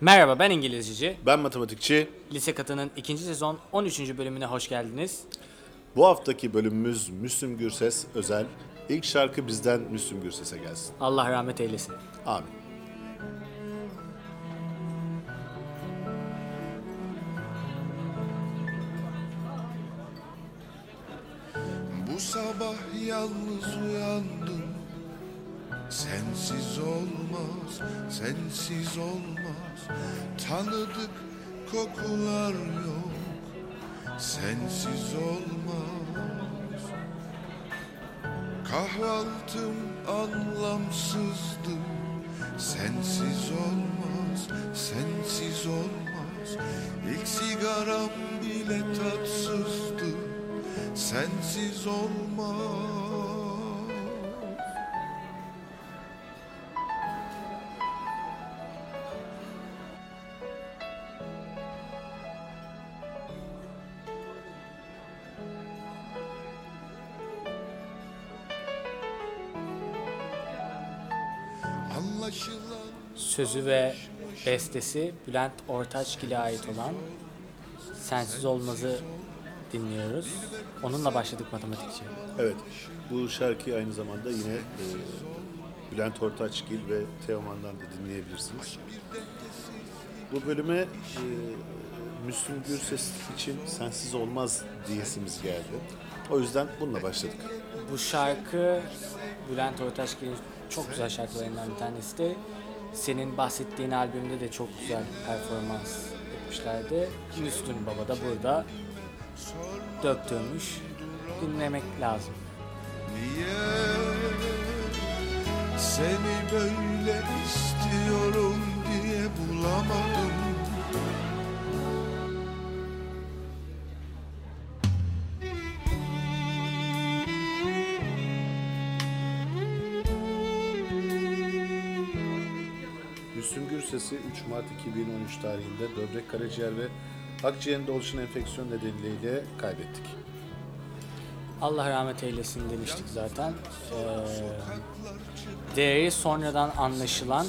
Merhaba ben İngilizceci. Ben matematikçi. Lise Katı'nın ikinci sezon 13. bölümüne hoş geldiniz. Bu haftaki bölümümüz Müslüm Gürses özel. İlk şarkı bizden Müslüm Gürses'e gelsin. Allah rahmet eylesin. Amin. Bu sabah yalnız uyandım Sensiz olmaz, sensiz olmaz Tanıdık kokular yok. Sensiz olmaz. Kahvaltım anlamsızdı Sensiz olmaz, sensiz olmaz. İlk sigaram bile tatsızdı Sensiz olmaz Sözü ve bestesi Bülent Ortaçgil'e ait olan Sensiz Olmaz'ı dinliyoruz. Onunla başladık matematikçi. Evet, bu şarkıyı aynı zamanda yine e, Bülent Ortaçgil ve Teoman'dan da dinleyebilirsiniz. Bu bölüme e, Müslüm Gürses için Sensiz Olmaz diyesimiz geldi. O yüzden bununla başladık. Bu şarkı Bülent Ortaçgil'in çok güzel şarkılarından bir tanesi de senin bahsettiğin albümde de çok güzel performans etmişlerdi. Müslüm Baba da burada döktürmüş. Dinlemek lazım. Niye seni böyle istiyorum diye bulamadım Gürses'i 3 Mart 2013 tarihinde böbrek, karaciğer ve akciğerinde oluşan enfeksiyon nedeniyle kaybettik. Allah rahmet eylesin demiştik zaten. Ee, değeri sonradan anlaşılan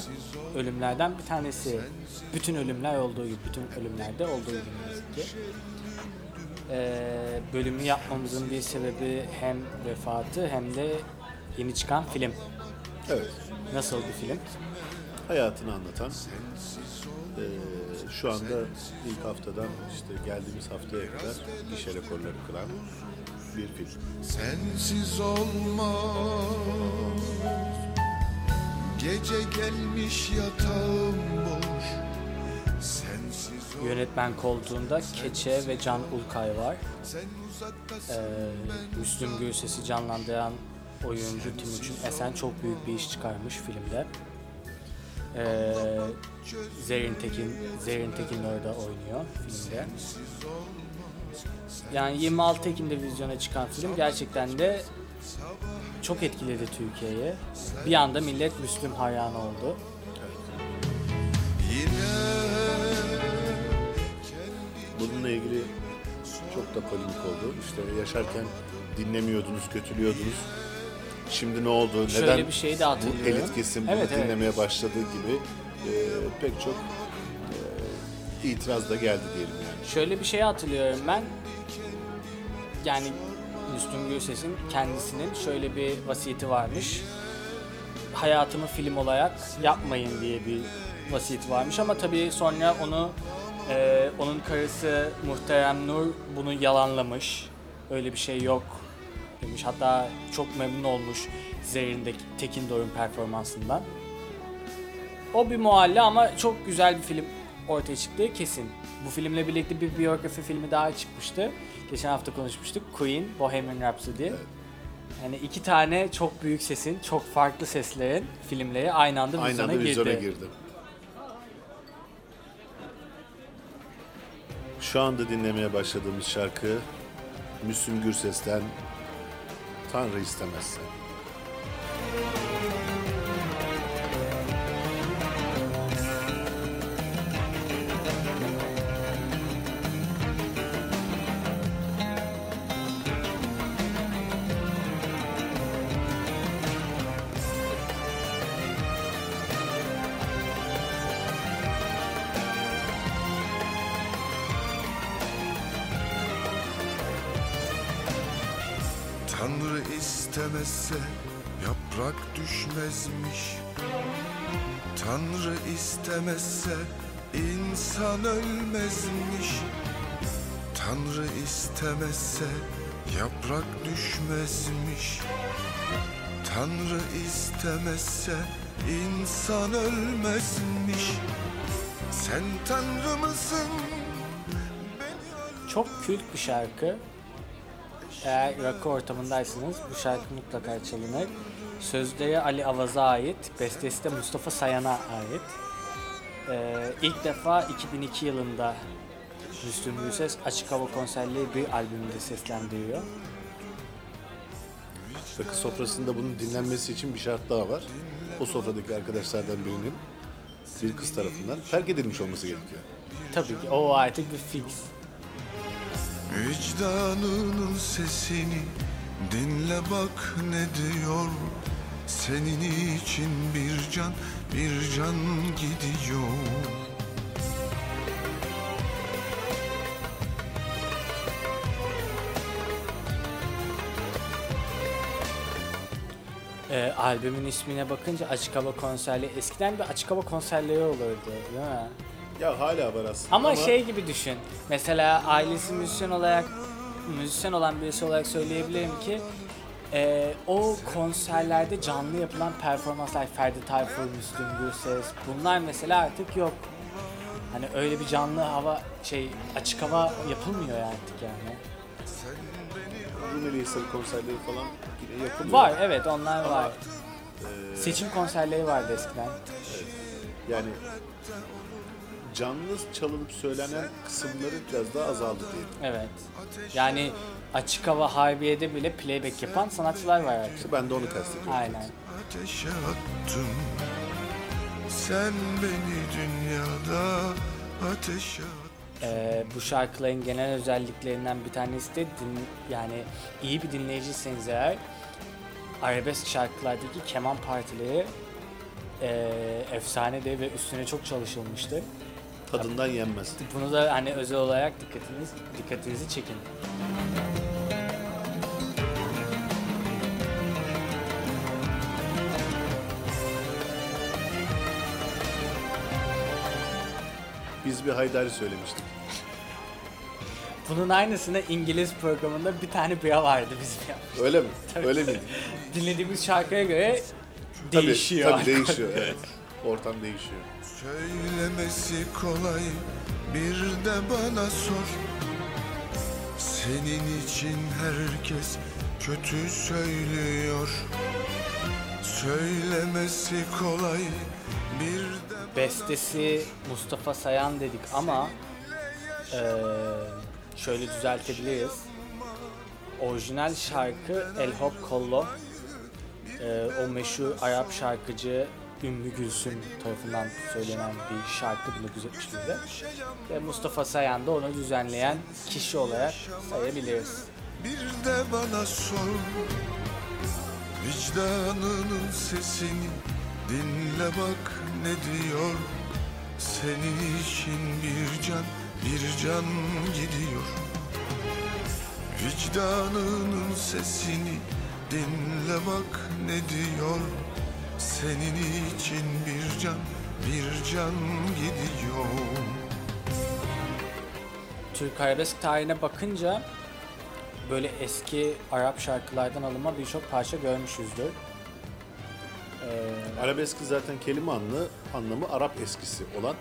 ölümlerden bir tanesi. Bütün ölümler olduğu gibi, bütün ölümlerde olduğu gibi yazık ki. Ee, bölümü yapmamızın bir sebebi hem vefatı hem de yeni çıkan film. Evet, Nasıl bir film? Hayatını anlatan, e, şu anda ilk haftadan işte geldiğimiz haftaya kadar gişe rekorları kıran bir film. Sensiz olmaz Gece gelmiş yatağım boş Sensiz ol Yönetmen koltuğunda Keçe ve Can Ulkay var. Ee, Müslüm Gürses'i canlandıran oyuncu Timuçin Esen çok büyük bir iş çıkarmış filmde. Ee, Zerrin Tekin, Zerrin Tekin orada oynuyor filmde. Yani 26 Ekim'de vizyona çıkan film gerçekten de çok etkiledi Türkiye'yi. Bir anda millet Müslüm hayranı oldu. Bununla ilgili çok da polemik oldu. İşte yaşarken dinlemiyordunuz, kötülüyordunuz. Şimdi ne oldu? Şöyle Neden bir şey de bu hatırlıyorum. elit kesim bunu Evet, evet. dinlemeye başladığı gibi e, pek çok e, itiraz da geldi diyelim yani. Şöyle bir şey hatırlıyorum ben. Yani Müslüm Gürses'in kendisinin şöyle bir vasiyeti varmış. Hayatımı film olarak yapmayın diye bir vasiyeti varmış ama tabii sonra onu e, onun karısı Muhterem Nur bunu yalanlamış. Öyle bir şey yok demiş. Hatta çok memnun olmuş Zerrin'deki Tekin Doruk'un performansından. O bir muhalle ama çok güzel bir film ortaya çıktığı kesin. Bu filmle birlikte bir biyografi filmi daha çıkmıştı. Geçen hafta konuşmuştuk. Queen, Bohemian Rhapsody. Yani iki tane çok büyük sesin, çok farklı seslerin filmleri aynı anda Aynı vizyona, anda vizyona girdi. girdi. Şu anda dinlemeye başladığımız şarkı Müslüm Gürses'ten Tanrı istemezse. İstemezse yaprak düşmezmiş Tanrı istemezse insan ölmezmiş Tanrı istemezse yaprak düşmezmiş Tanrı istemezse insan ölmezmiş Sen Tanrı mısın? Çok kült bir şarkı. Eğer rakı ortamındaysanız bu şarkı mutlaka çalınır. Sözleri Ali Avaz'a ait, bestesi de Mustafa Sayan'a ait. Ee, ilk defa 2002 yılında Müslüm Gürses Açık Hava konserleri bir albümünde seslendiriyor. Rakı sofrasında bunun dinlenmesi için bir şart daha var. O sofradaki arkadaşlardan birinin bir kız tarafından terk edilmiş olması gerekiyor. Tabii ki o artık bir fix. Vicdanının sesini dinle bak ne diyor Senin için bir can bir can gidiyor Ee, albümün ismine bakınca Açık Hava konserleri eskiden bir Açık Hava konserleri olurdu değil mi? Ya hala var aslında Ama, şey gibi düşün. Mesela ailesi müzisyen olarak müzisyen olan birisi olarak söyleyebilirim ki e, o konserlerde canlı yapılan performanslar Ferdi Tayfur, Müslüm Gürses bunlar mesela artık yok. Hani öyle bir canlı hava şey açık hava yapılmıyor ya artık yani. Rumeli Hisarı konserleri falan yine yapılıyor. Var evet onlar var. Ee, Seçim konserleri vardı eskiden. yani canlı çalınıp söylenen kısımları biraz daha azaldı diyelim. Evet. Yani açık hava harbiyede bile playback yapan sanatçılar var artık. İşte ben de onu kastediyorum. Aynen. Ateşe attım Sen beni dünyada ateşe Ee, bu şarkıların genel özelliklerinden bir tanesi de din, yani iyi bir dinleyiciyseniz eğer arabesk şarkılardaki keman partileri e, efsanedir ve üstüne çok çalışılmıştır. Tadından yenmez. Bunu da hani özel olarak dikkatiniz dikkatinizi çekin. Biz bir Haydari söylemiştik. Bunun aynısını İngiliz programında bir tane bira vardı bizim ya. Öyle mi? Öyle miydi? Dinlediğimiz şarkıya göre Tabii, değişiyor. Tabii değişiyor. Evet. Ortam değişiyor. Söylemesi kolay bir de bana sor Senin için herkes kötü söylüyor Söylemesi kolay bir de Bestesi Mustafa Sayan dedik ama eee, şöyle düzeltebiliriz. Orijinal şarkı El Hop Kollo. Eee, o meşhur Arap şarkıcı Ümmü Gülsüm tarafından söylenen bir şarkı 1971'de. Ve Mustafa Sayan da onu düzenleyen kişi olarak sayabiliriz. Bir de bana sor Vicdanının sesini dinle bak ne diyor Senin için bir can bir can gidiyor Vicdanının sesini dinle bak ne diyor Senin için bir can bir can gidiyor Türk arabesk tarihine bakınca böyle eski Arap şarkılardan alınma birçok parça görmüşüzdür. Ee, Arabeski zaten kelime anlı, anlamı Arap eskisi olan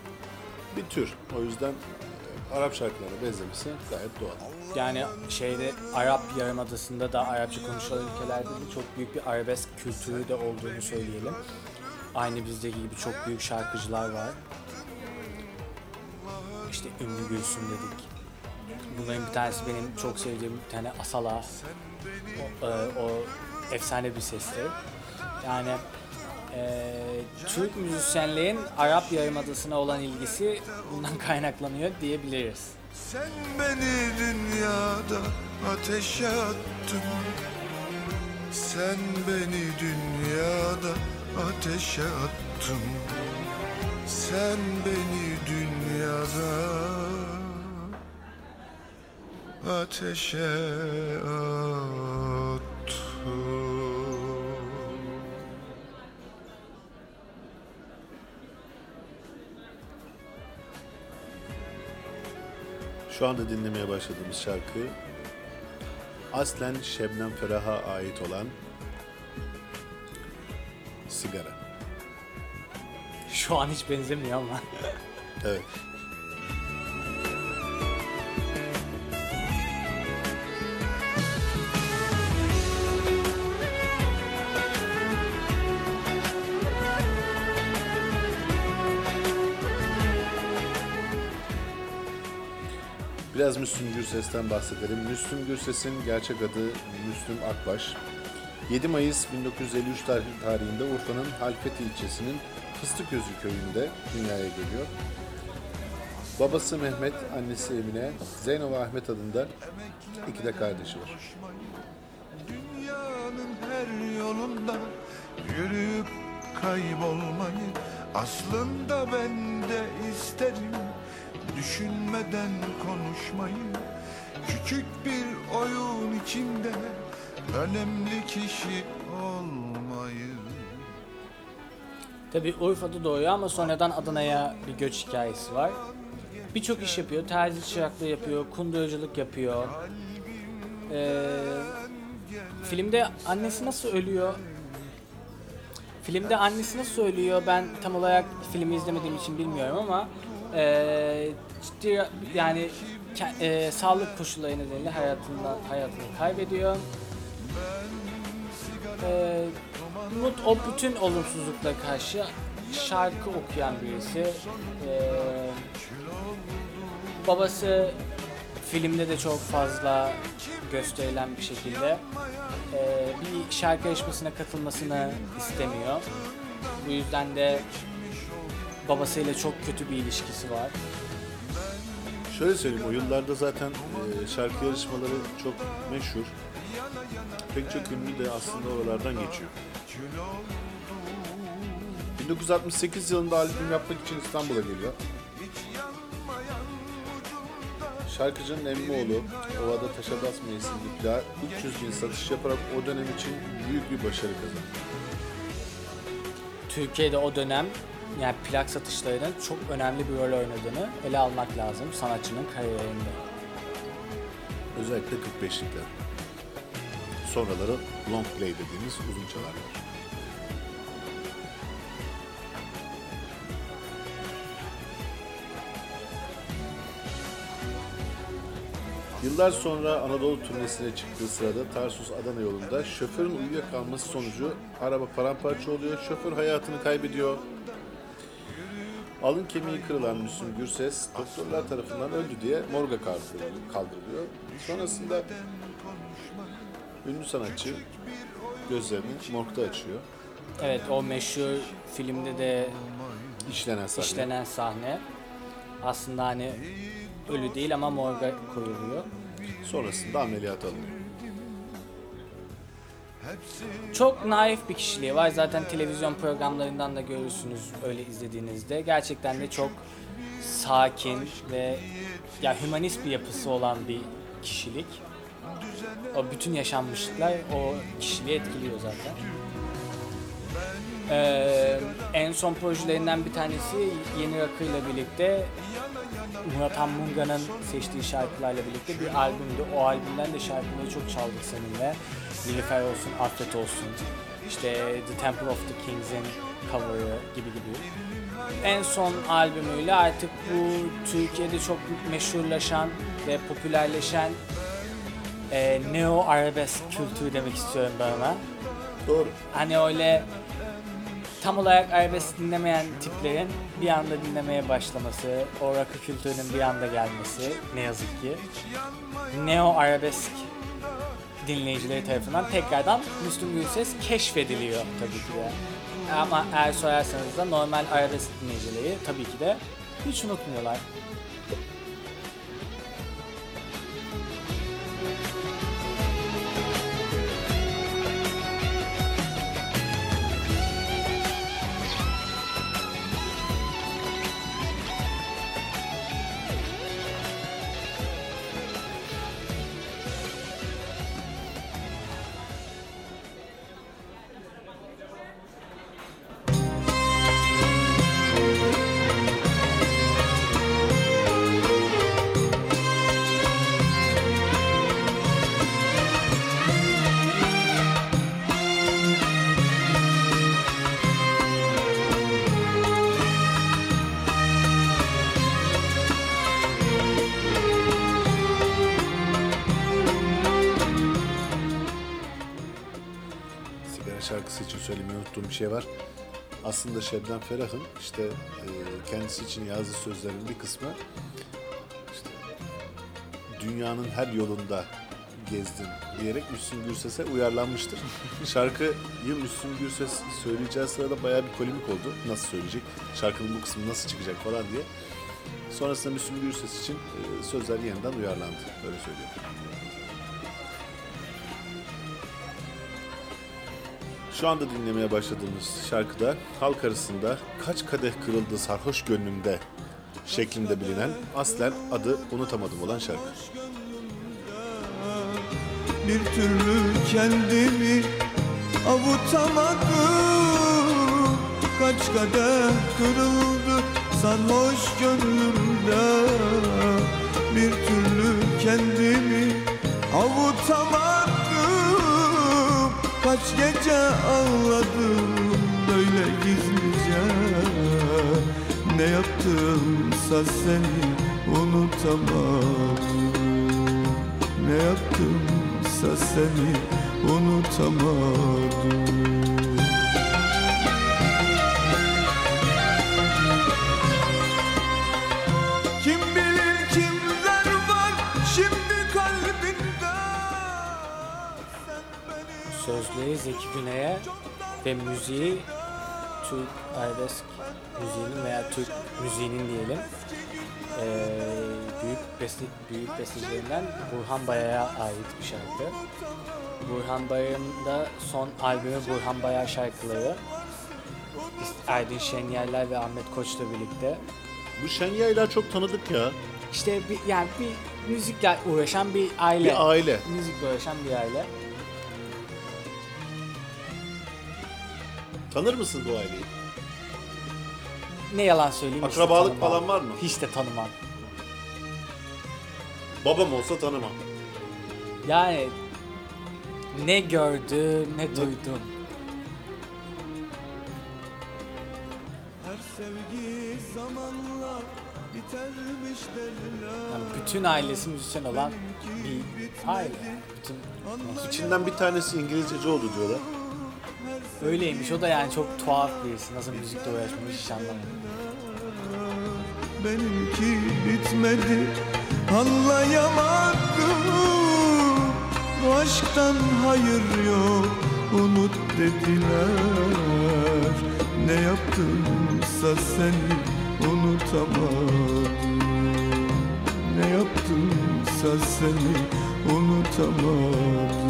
bir tür. O yüzden e, Arap şarkılarına benzemesi gayet doğal. Yani şeyde Arap Yarımadası'nda da Arapça konuşulan ülkelerde de çok büyük bir arabesk kültürü de olduğunu söyleyelim. Aynı bizdeki gibi çok büyük şarkıcılar var. İşte Ümmü Gülsüm dedik. Bunların bir tanesi benim çok sevdiğim bir tane Asala. O, e, o efsane bir sestir. Yani e, Türk müzisyenlerin Arap Yarımadası'na olan ilgisi bundan kaynaklanıyor diyebiliriz. Sen beni dünyada ateşe attın. Sen beni dünyada ateşe attın. Sen beni dünyada ateşe attın Şu anda dinlemeye başladığımız şarkı aslen Şebnem Ferah'a ait olan Sigara. Şu an hiç benzemiyor ama. Evet. Biraz Müslüm Gürses'ten bahsedelim. Müslüm Gürses'in gerçek adı Müslüm Akbaş. 7 Mayıs 1953 tarih- tarihinde Urfa'nın Halfeti ilçesinin Fıstıközü köyünde dünyaya geliyor. Babası Mehmet, annesi Emine, Zeyno ve Ahmet adında iki de kardeşi var. Dünyanın her yolunda yürüyüp kaybolmayı Aslında ben de isterim düşünmeden konuşmayı Küçük bir oyun içinde önemli kişi olmayı Tabi Urfa'da doğuyor ama sonradan Adana'ya bir göç hikayesi var. Birçok iş yapıyor. Terzi çıraklığı yapıyor, kunduracılık yapıyor. Ee, filmde annesi nasıl ölüyor? Filmde annesi nasıl ölüyor? Ben tam olarak filmi izlemediğim için bilmiyorum ama ee, ciddi yani ee, sağlık koşulları nedeniyle hayatından hayatını kaybediyor. Ee, Mut o bütün olumsuzluklara karşı şarkı okuyan birisi. Ee, babası filmde de çok fazla gösterilen bir şekilde ee, bir şarkı yarışmasına katılmasını istemiyor. Bu yüzden de babasıyla çok kötü bir ilişkisi var. Şöyle söyleyeyim, o yıllarda zaten e, şarkı yarışmaları çok meşhur. Pek çok ünlü de aslında oralardan geçiyor. 1968 yılında albüm yapmak için İstanbul'a geliyor. Şarkıcının emmi oğlu Ovada Taşa Basma isimli plağa 300 bin satış yaparak o dönem için büyük bir başarı kazandı. Türkiye'de o dönem yani plak satışlarının çok önemli bir rol oynadığını ele almak lazım sanatçının kariyerinde. Özellikle 45'likler. Sonraları long play dediğimiz uzun çalarlar. Yıllar sonra Anadolu turnesine çıktığı sırada Tarsus Adana yolunda şoförün uyuyakalması sonucu araba paramparça oluyor. Şoför hayatını kaybediyor. Alın kemiği kırılan Müslüm Gürses doktorlar tarafından öldü diye morga kaldırılıyor. Sonrasında ünlü sanatçı gözlerini morgda açıyor. Evet o meşhur filmde de İşlenen sahne. işlenen sahne aslında hani ölü değil ama morga koyuluyor. Sonrasında ameliyat alınıyor. Çok naif bir kişiliği var. Zaten televizyon programlarından da görürsünüz öyle izlediğinizde. Gerçekten de çok sakin ve ya hümanist bir yapısı olan bir kişilik. O bütün yaşanmışlıklar o kişiliği etkiliyor zaten. Ee, en son projelerinden bir tanesi Yeni Rakı ile birlikte Murat Anmunga'nın seçtiği şarkılarla birlikte bir albümdü. O albümden de şarkıları çok çaldık seninle. Nilüfer olsun, Affet olsun, işte The Temple of the Kings'in cover'ı gibi gibi. En son albümüyle artık bu Türkiye'de çok meşhurlaşan ve popülerleşen e, neo arabesk kültürü demek istiyorum ben ona. Doğru. Hani öyle tam olarak arabesk dinlemeyen tiplerin bir anda dinlemeye başlaması, o rakı kültürünün bir anda gelmesi ne yazık ki neo arabesk dinleyicileri tarafından tekrardan Müslüm Gürses keşfediliyor tabii ki de. Ama eğer sorarsanız da normal arabesk dinleyicileri tabii ki de hiç unutmuyorlar. Şey var. Aslında Şebnem Ferah'ın işte e, kendisi için yazdığı sözlerin bir kısmı işte dünyanın her yolunda gezdim diyerek Müslüm Gürses'e uyarlanmıştır. Şarkıyı Müslüm Gürses söyleyeceği sırada bayağı bir polemik oldu. Nasıl söyleyecek? Şarkının bu kısmı nasıl çıkacak falan diye. Sonrasında Müslüm Gürses için e, sözler yeniden uyarlandı. Öyle söylüyor. Şu anda dinlemeye başladığımız şarkıda halk arasında kaç kadeh kırıldı sarhoş gönlümde şeklinde bilinen aslen adı unutamadım olan şarkı. Bir türlü kendimi avutamadım. Kaç kadeh kırıldı sarhoş gönlümde? Bir türlü kendimi avutamadım Kaç gece ağladım böyle gizlice. Ne yaptımsa seni unutamadım ne yaptımsa seni unutamadım Sözleri Zeki Güney'e ve müziği Türk arabesk müziğinin veya Türk müziğinin diyelim ee, büyük beste, büyük bestecilerinden Burhan Bayar'a ait bir şarkı. Burhan Bayar'ın da son albümü Burhan Bayar şarkıları. Aydın Şenyerler ve Ahmet Koç'la birlikte. Bu şen yaylar çok tanıdık ya. İşte bir yani bir müzikle uğraşan bir aile. Bir aile. Müzikle uğraşan bir aile. Tanır mısın bu aileyi? Ne yalan söyleyeyim hiç Akrabalık tanımam. falan var mı? Hiç de tanımam. Babam olsa tanımam. Yani ne gördüm ne duydum. Her sevgi zamanla bitermiş derler Yani bütün ailesi müzisyen olan bir aile. Bütün İçinden bir tanesi İngilizceci oldu diyorlar. Öyleymiş. O da yani çok tuhaf birisi. Nasıl müzikle uğraşmış hiç anlamadım. Benimki bitmedi anlayamadım Bu aşktan hayır yok unut dediler Ne yaptımsa seni unutamadım Ne yaptımsa seni unutamadım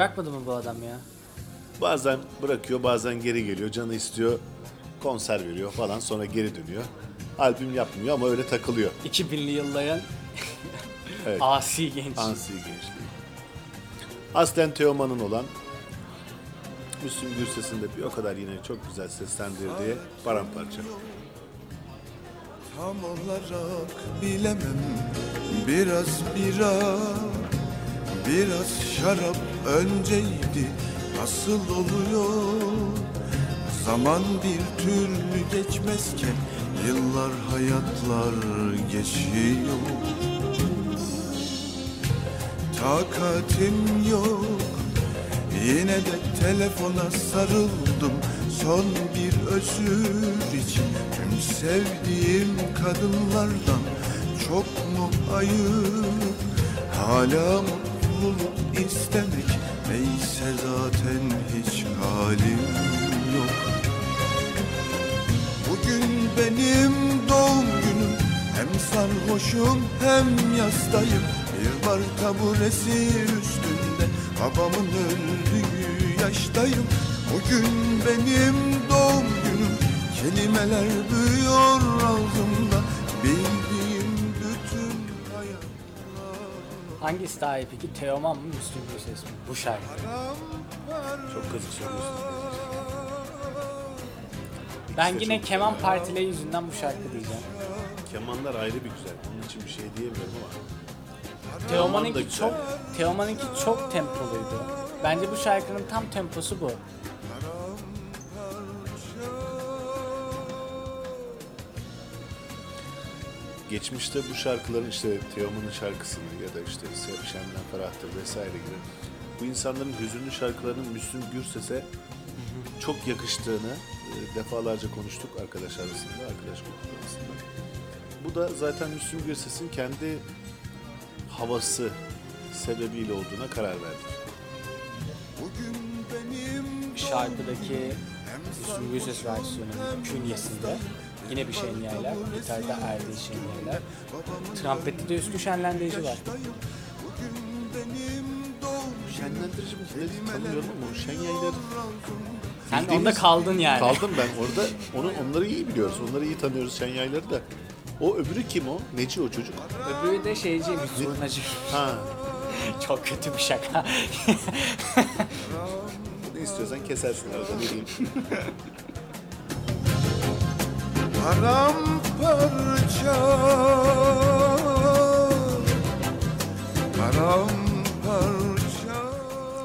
bırakmadı mı bu adam ya? bazen bırakıyor bazen geri geliyor. Canı istiyor konser veriyor falan sonra geri dönüyor. Albüm yapmıyor ama öyle takılıyor. 2000'li yılların Evet. asi genç. Ansi gençliği. Aslen Teoman'ın olan Müslüm Gürses'in de bir o kadar yine çok güzel seslendirdiği paramparça. Tam olarak bilemem Biraz bira Biraz şarap önceydi Nasıl oluyor. Zaman bir türlü geçmezken Yıllar hayatlar geçiyor. Takatim yok Yine de telefona sarıldım. Son bir özür için Tüm sevdiğim kadınlardan Çok mu ayıp? Hala mutluluk istemek Neyse zaten hiç halim yok. Bugün benim doğum günüm Hem sarhoşum hem yastayım. Bir bar taburesi üstünde Babamın öldüğü yaştayım. Bugün benim doğum günüm Kelimeler büyüyor ağzımda Hangisi daha peki? Teoman mı Müslüm Gürses mi? Bu şarkı. Çok söylüyorsun. Ben İşte yine çok keman güzel. yüzünden bu şarkı diyeceğim. Kemanlar ayrı bir güzel. Onun için bir şey diyemiyorum ama. Teoman'ınki güzel. çok Teoman'ınki çok tempoluydu. Bence bu şarkının tam temposu bu. Geçmişte bu şarkıların işte Teoman'ın şarkısını ya da işte Şemden Ferah'tır vesaire gibi bu insanların hüzünlü şarkılarının Müslüm Gürses'e çok yakıştığını e, defalarca konuştuk arkadaş arasında, arkadaş grubu arasında. Bu da zaten Müslüm Gürses'in kendi havası sebebiyle olduğuna karar verdik. Bugün benim Şarkıdaki Müslüm Gürses versiyonunun künyesinde yine bir şenyaylar, gitarda Erdil şenyaylar, trompette de Üstü Şenlendirici var. Şenlendirici mi? Tanımıyorum ama o şen yayları Sen Bildiğimiz- onda kaldın yani. Kaldım ben orada. Onu onları iyi biliyoruz. Onları iyi tanıyoruz şen yayları da. O öbürü kim o? Neci o çocuk? Öbürü de şeyciymiş, zurnacı. Ha. Çok kötü bir şaka. Ne istiyorsan kesersin arada ne diyeyim. Paramparça Paramparça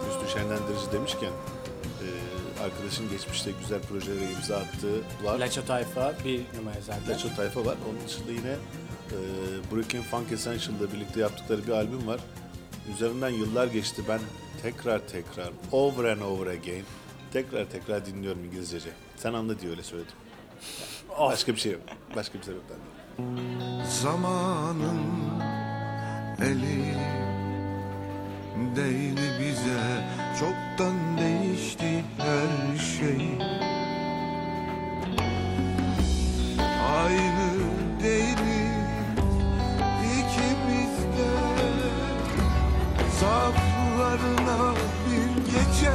Üstü şenlendirici demişken e, arkadaşın geçmişte güzel projelere imza attığı var. Laço Tayfa bir numara zaten. Laço tayfa var. Onun dışında yine e, Brooklyn Funk Essential'da birlikte yaptıkları bir albüm var. Üzerinden yıllar geçti. Ben tekrar tekrar over and over again tekrar tekrar dinliyorum İngilizcece. Sen anla diye öyle söyledim. Başka bir şey yok. Başka bir sebepten değil. Zamanın eli değil bize Çoktan değişti her şey Aynı değiliz ikimiz de Zaaflarına bir gece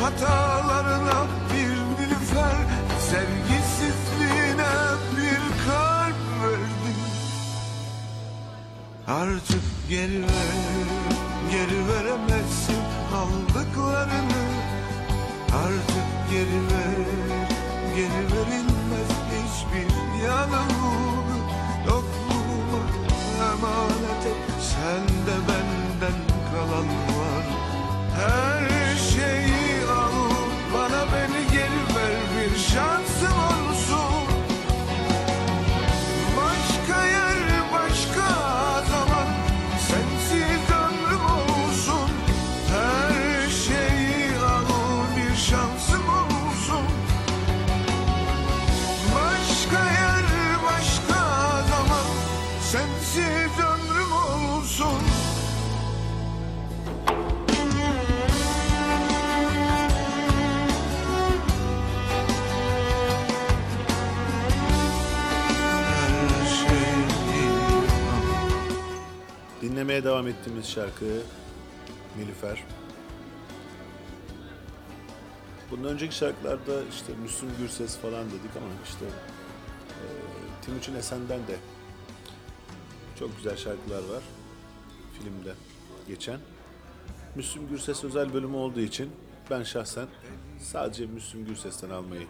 Hatalarına bir nilüfer Sevgisizliğine Artık geri ver, geri veremezsin aldıklarını. Artık geri ver, geri verilmez hiçbir yanılgı Yokluğuma emanet et, sende benden kalan var. Her şeyi al, bana beni geri ver bir şansım olsun Dinlemeye devam ettiğimiz şarkı Nilüfer. Bundan önceki şarkılarda işte Müslüm Gürses falan dedik ama işte e, Timuçin Esen'den de çok güzel şarkılar var filmde geçen. Müslüm Gürses özel bölümü olduğu için ben şahsen sadece Müslüm Gürses'ten almayı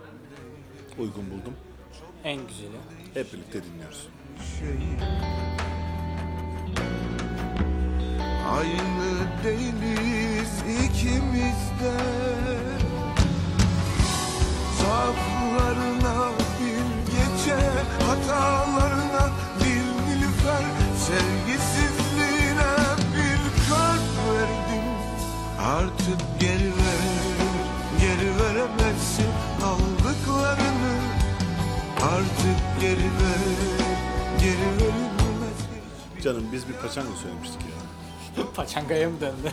uygun buldum. En güzeli. Hep birlikte dinliyoruz. şey Aynı değiliz ikimiz de. Zaaflarına bir gece Hatalarına bir nilüfer. Sevgisizliğine bir kalp verdim Artık geri ver Geri veremezsin aldıklarını. Artık geri ver Geri veremezsin Canım biz bir paçanga söylemiştik ya. Paçangaya mı döndü?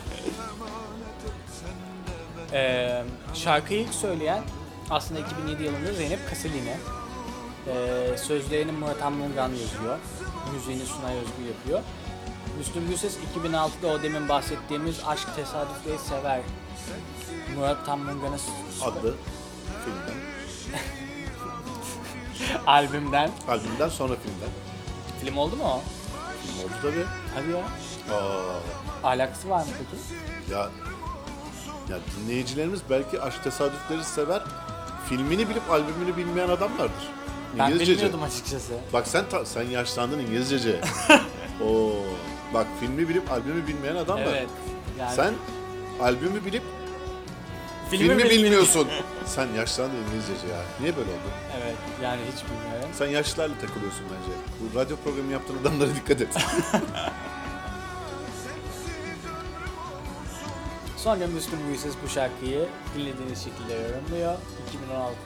Ee, şarkıyı ilk söyleyen aslında 2007 yılında Zeynep Kaseline. Ee, sözlerini Murat Anmungan yazıyor. Müziğini Sunay Özgür yapıyor. Müslüm Gürses 2006'da o demin bahsettiğimiz Aşk Tesadüfleri Sever Murat Anmungan'ın Adlı filmden. albümden. Albümden sonra filmden. Film oldu mu o? Film oldu tabii. Hadi ya. Aa, Alakası var mı peki? ya ya dinleyicilerimiz belki Aşk Tesadüfleri sever. Filmini bilip albümünü bilmeyen adamlardır. Ben İngilizcece. bilmiyordum açıkçası. Bak sen ta- sen yaşlandın İngilizcece. Oo. Bak filmi bilip albümü bilmeyen adam var. Evet. Yani Sen albümü bilip filmi bilmiyorsun. sen yaşlandın İngilizcece ya. Niye böyle oldu? Evet yani hiç bilmiyorum. Sen yaşlılarla takılıyorsun bence. Bu radyo programı yaptığın adamlara dikkat et. Sonra Müslüm Gürses bu şarkıyı dinlediğiniz şekilde yorumluyor.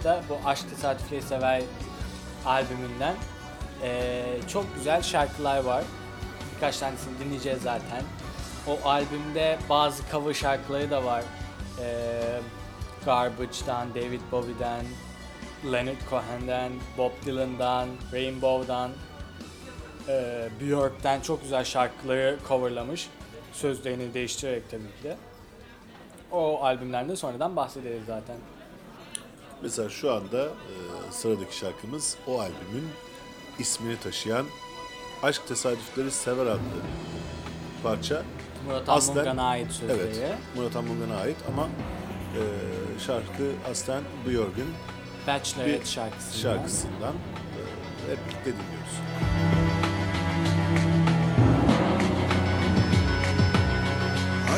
2016'da bu Aşk Tesadüfleri Sever albümünden eee, çok güzel şarkılar var. Birkaç tanesini dinleyeceğiz zaten. O albümde bazı cover şarkıları da var. Eee Garbage'dan, David Bowie'den, Leonard Cohen'den, Bob Dylan'dan, Rainbow'dan, eee Björk'ten çok güzel şarkıları coverlamış. Sözlerini değiştirerek tabii ki de. O albümlerden sonradan bahsederiz zaten. Mesela şu anda e, sıradaki şarkımız o albümün ismini taşıyan Aşk Tesadüfleri Sever adlı parça. Murat Anmungan'a ait sözleri. Evet, Murat Anmungan'a ait ama e, şarkı aslen Björk'ün Bachelorette şarkısından. şarkısından e, hep birlikte dinliyoruz.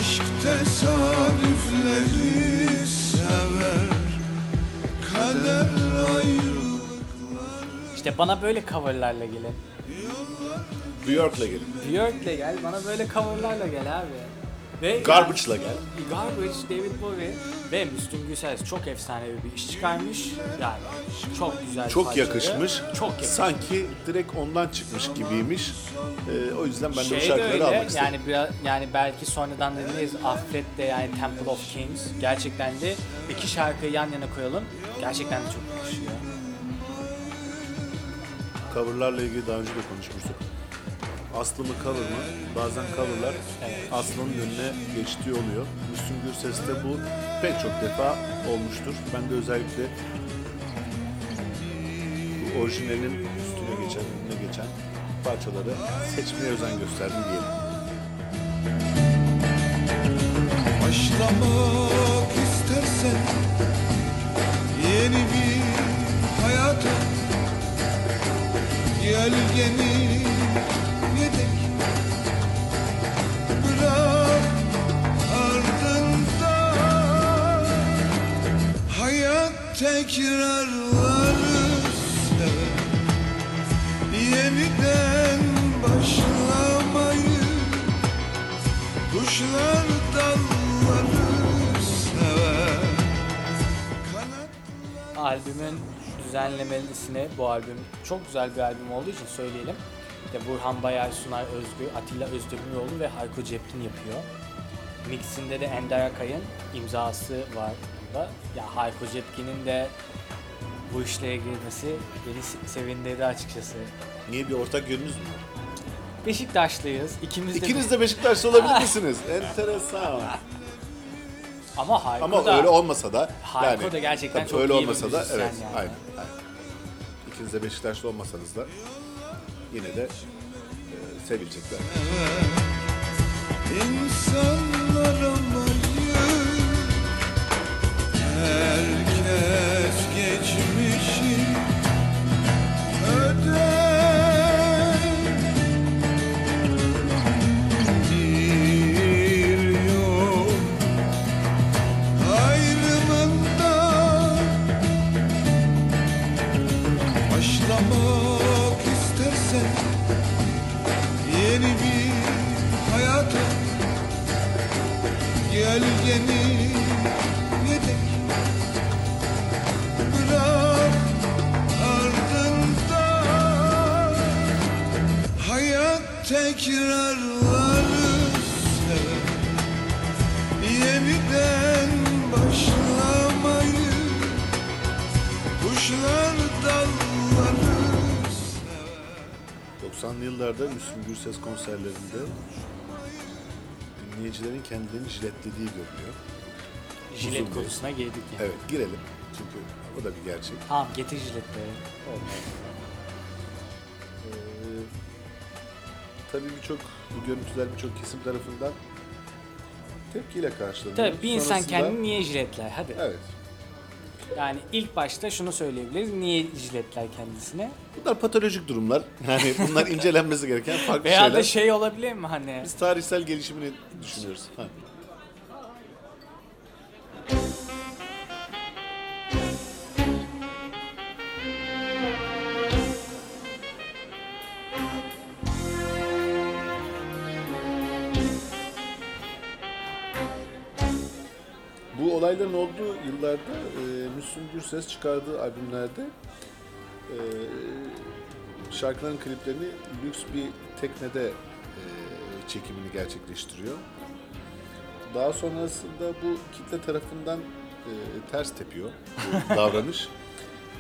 Aşk tesadüfleri sever Kader ayrılıklar İşte bana böyle coverlarla gelin. Björk'le gelin. Björk'le gel, bana böyle coverlarla gel abi. Ve Garbage'la gel. Garbage, David Bowie ve Müslüm Gürses çok efsanevi bir iş çıkarmış. Yani çok güzel Çok yakışmış. Çok yakışmış. Sanki direkt ondan çıkmış gibiymiş. E, o yüzden ben de bu Şey de şarkıları öyle, almak istedim. yani biraz yani belki sonradan dinleriz Affet de yani Temple of Kings gerçekten de iki şarkıyı yan yana koyalım gerçekten de çok yakışıyor. Coverlarla ilgili daha önce de konuşmuştuk. Aslı mı cover mı? Bazen coverlar Aslı'nın önüne geçtiği oluyor. Müslüm Gürses'te bu pek çok defa olmuştur. Ben de özellikle bu orijinalinin üstüne geçen, önüne geçen parçaları seçmeye özen gösterdim diyelim. Başlamak istersen Yeni bir hayata Gölgeni yedek Hayat tekrarları sever Yeniden başlamayı Kuşlar dalları Albümün düzenlemelisini bu albüm çok güzel bir albüm olduğu için söyleyelim. İşte Burhan Bayar, Sunay Özgür, Atilla Özdemiroğlu ve Hayko Cepkin yapıyor. Mixinde de Ender Akay'ın imzası var bunda. Ya Hayko Cepkin'in de bu işlere girmesi beni se- sevindirdi açıkçası. Niye bir ortak yönünüz mü var? Beşiktaşlıyız. İkimiz de İkiniz de Beşiktaşlı olabilir misiniz? Enteresan. ama Hayko Ama da öyle olmasa da Hayko yani da gerçekten tabii çok öyle iyi bir olmasa da müzisyen evet yani. aynen, aynen. İkiniz de Beşiktaşlı olmasanız da yine de e, sevilecekler. insanlar Gölgeni yedek Bırak ardında Hayat tekrarları sever Yeniden başlamayı Kuşlar dalları 90'lı yıllarda Müslüm Gürses konserlerinde dinleyicilerin kendilerini jiletlediği görünüyor. Jilet Uzun konusuna girdik yani. Evet girelim çünkü o da bir gerçek. Tamam getir jiletleri. Olmaz. Ee, tabii birçok bu görüntüler birçok kesim tarafından tepkiyle karşılanıyor. Tabii bir insan Sonrasında- kendini niye jiletler? Hadi. Evet. Yani ilk başta şunu söyleyebiliriz. Niye jiletler kendisine? Bunlar patolojik durumlar. Yani bunlar incelenmesi gereken farklı Veya şeyler. da şey olabilir mi hani? Biz tarihsel gelişimini düşünüyoruz. Ha. Olayların olduğu yıllarda e, Müslüm Gürses çıkardığı albümlerde e, şarkıların kliplerini lüks bir teknede e, çekimini gerçekleştiriyor. Daha sonrasında bu kitle tarafından e, ters tepiyor bu davranış.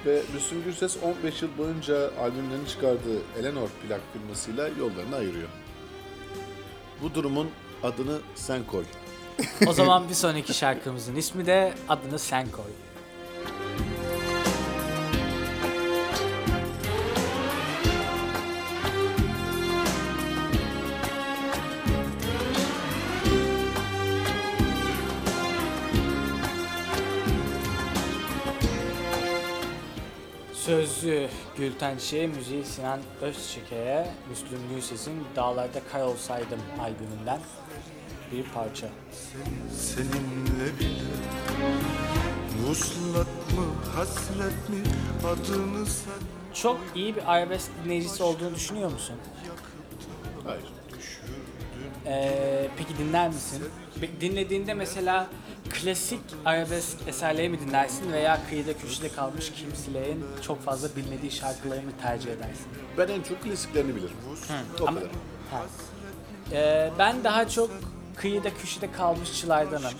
Ve Müslüm Gürses 15 yıl boyunca albümlerini çıkardığı Eleanor plak firmasıyla yollarını ayırıyor. Bu durumun adını sen koy. O zaman bir sonraki şarkımızın ismi de adını sen koy. Sözlü Gülten Çiğ, müziği Sinan Özçeke'ye, Müslüm Gürses'in Dağlarda Kar Olsaydım albümünden bir parça. Seninle bile Vuslat mı hasret mi adını sen Çok iyi bir arabesk dinleyicisi olduğunu düşünüyor musun? Hayır. Ee, peki dinler misin? Dinlediğinde mesela klasik arabesk eserleri mi dinlersin veya kıyıda köşede kalmış kimselerin çok fazla bilmediği şarkıları mı tercih edersin? Ben en çok klasiklerini bilirim. O Ama- kadar. Ha. Ee, ben daha çok kıyıda köşede kalmışçılardanım.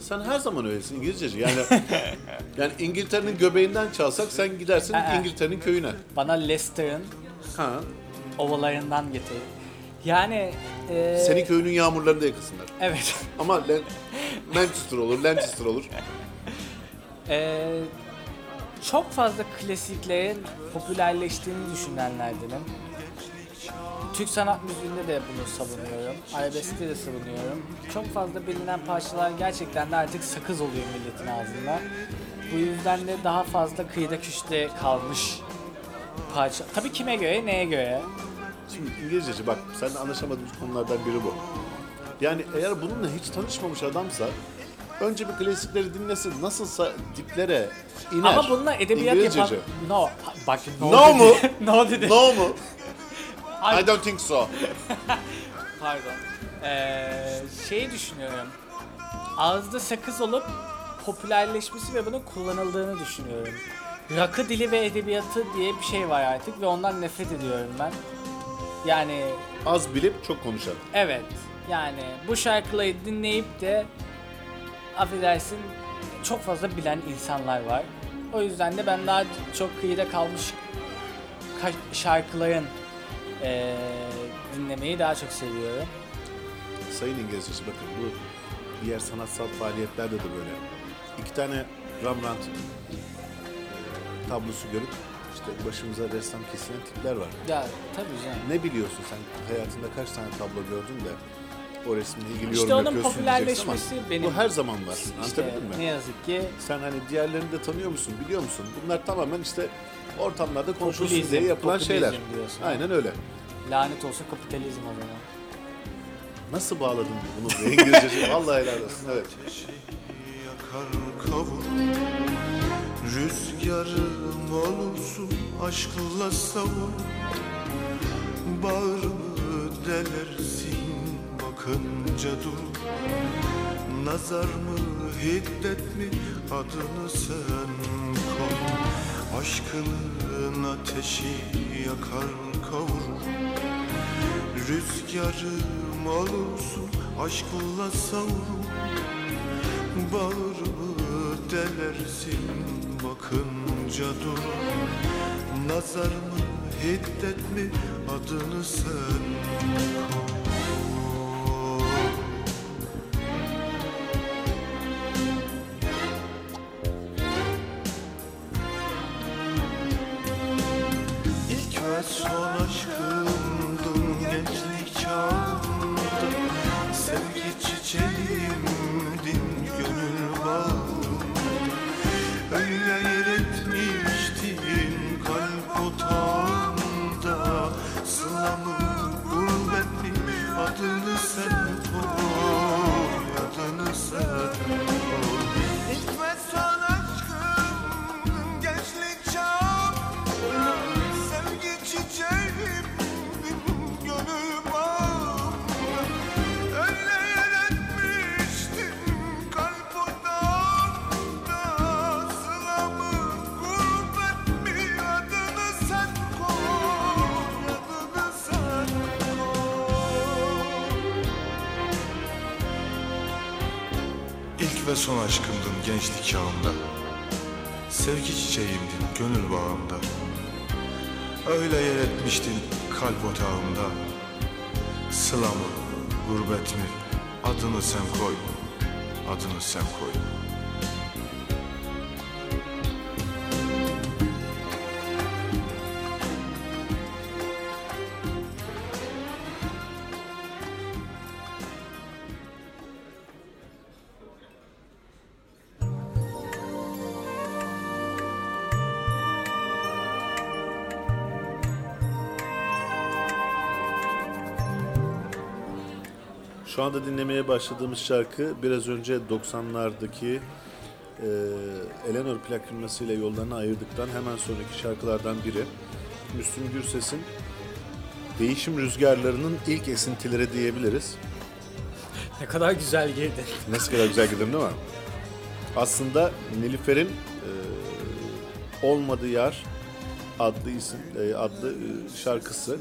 Sen her zaman öylesin İngilizceci. Yani yani İngiltere'nin göbeğinden çalsak sen gidersin Aa. İngiltere'nin köyüne. Bana Leicester'ın Ha. ovalarından getir. Yani... ee, Senin köyünün yağmurlarında yakasınlar. Evet. Ama Lan- Manchester olur, Lancaster olur. Ee, çok fazla klasiklerin popülerleştiğini düşünenlerdenim. Türk sanat müziğinde de bunu savunuyorum. Arabeskte de savunuyorum. Çok fazla bilinen parçalar gerçekten de artık sakız oluyor milletin ağzında. Bu yüzden de daha fazla kıyıda köşede kalmış parça. Tabii kime göre, neye göre? Şimdi İngilizceci bak seninle anlaşamadığımız konulardan biri bu. Yani eğer bununla hiç tanışmamış adamsa önce bir klasikleri dinlesin. Nasılsa diplere iner. Ama bununla edebiyat yapan... İngilizceci. No. Bak no, No dedi. mu? no dedi. No mu? I don't think so. Pardon. Ee, şeyi düşünüyorum. Ağızda sakız olup popülerleşmesi ve bunun kullanıldığını düşünüyorum. Rakı dili ve edebiyatı diye bir şey var artık ve ondan nefret ediyorum ben. Yani Az bilip çok konuşan. evet yani bu şarkıları dinleyip de affedersin çok fazla bilen insanlar var. O yüzden de ben daha çok kıyıda kalmış ka- şarkıların eee, dinlemeyi daha çok seviyorum. Sayın İngilizcesi bakın bu diğer sanatsal faaliyetlerde de böyle. İki tane Rembrandt e, tablosu görüp işte başımıza ressam kesilen tipler var. Ya tabii canım. Ne biliyorsun sen hayatında kaç tane tablo gördün de o resmle ilgili İşte yorum onun yapıyorsun ama popülerleşmesi benim- Bu her zaman var. İşte Anlatabildim mi? ne yazık ki Sen hani diğerlerini de tanıyor musun, biliyor musun? Bunlar tamamen işte ortamlarda konuşulsun Popülizm, diye yapılan popülizm şeyler. diyorsun. Aynen öyle. lanet olsun kapitalizm o zaman. Nasıl bağladın bunu bu İngilizcesi? Vallahi helal olsun. Evet. yakar kavur Rüzgarım olursun aşkla savur Bağrımı delersin bakınca dur Nazar mı hiddet mi adını sen koy Aşkının ateşi yakar kavurur. Rüzgarım olursun aşkınla savrul Bağrımı delersin bakınca dur Nazar mı hiddet mi adını sen koy Adını sen Şu anda dinlemeye başladığımız şarkı biraz önce 90'lardaki e, Eleanor plak firmasıyla yollarını ayırdıktan hemen sonraki şarkılardan biri. Müslüm Gürses'in değişim rüzgarlarının ilk esintileri diyebiliriz. Ne kadar güzel girdi. Nasıl kadar güzel girdin değil mi? Aslında Nilüfer'in e, Olmadı Yar adlı isim e, adlı e, şarkısı.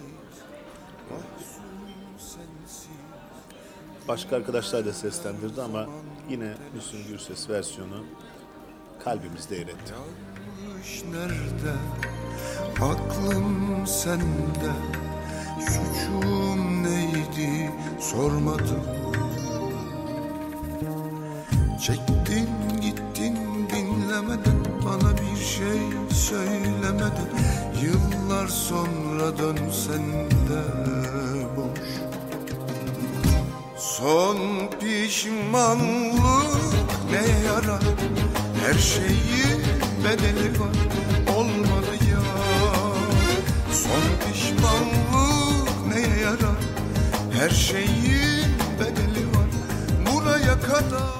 Başka arkadaşlar da seslendirdi ama yine Müslüm Gürses versiyonu kalbimizde yer etti. Nerede? Aklım sende. Suçum neydi sormadım. Çektin gittin dinlemeden bana bir şey söylemeden Yıllar sonra dönsen de Son pişmanlık ne yarar Her şeyin bedeli var olmadı ya Son pişmanlık neye yarar Her şeyin bedeli var buraya kadar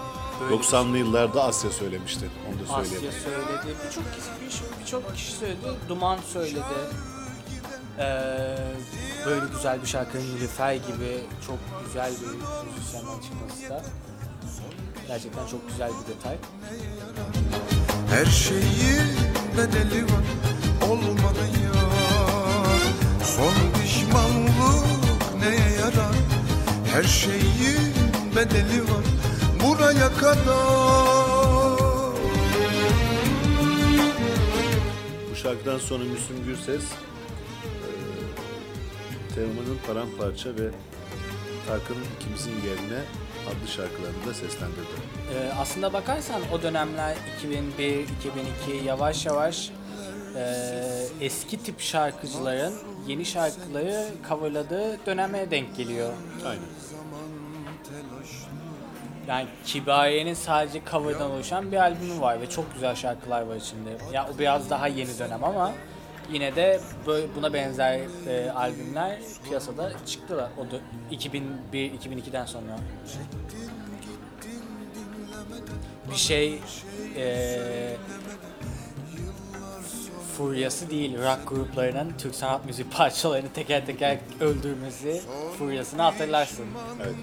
90'lı yıllarda Asya söylemişti. Onu da Asya söyleyelim. söyledi. Birçok kişi, birçok kişi söyledi. Duman söyledi. Ee, böyle güzel bir şarkının Nilüfer gibi çok güzel bir müzisyenden çıkması da gerçekten çok güzel bir detay. Her şeyin bedeli var olmadı ya. Son pişmanlık neye yarar? Her şeyin bedeli var buraya kadar. Bu şarkıdan sonra Müslüm Gürses Teoman'ın Paramparça ve Tarkan'ın ikimizin yerine adlı şarkılarını da seslendirdi. Ee, aslında bakarsan o dönemler 2001, 2002 yavaş yavaş e, eski tip şarkıcıların yeni şarkıları coverladığı döneme denk geliyor. Aynen. Yani Kibariye'nin sadece coverdan oluşan bir albümü var ve çok güzel şarkılar var içinde. Ya o biraz daha yeni dönem ama yine de böyle buna benzer e, albümler piyasada çıktılar o dö- 2001-2002'den sonra. Bir şey e, furyası değil, rock gruplarının Türk sanat müziği parçalarını teker teker öldürmesi furyasını hatırlarsın. Evet.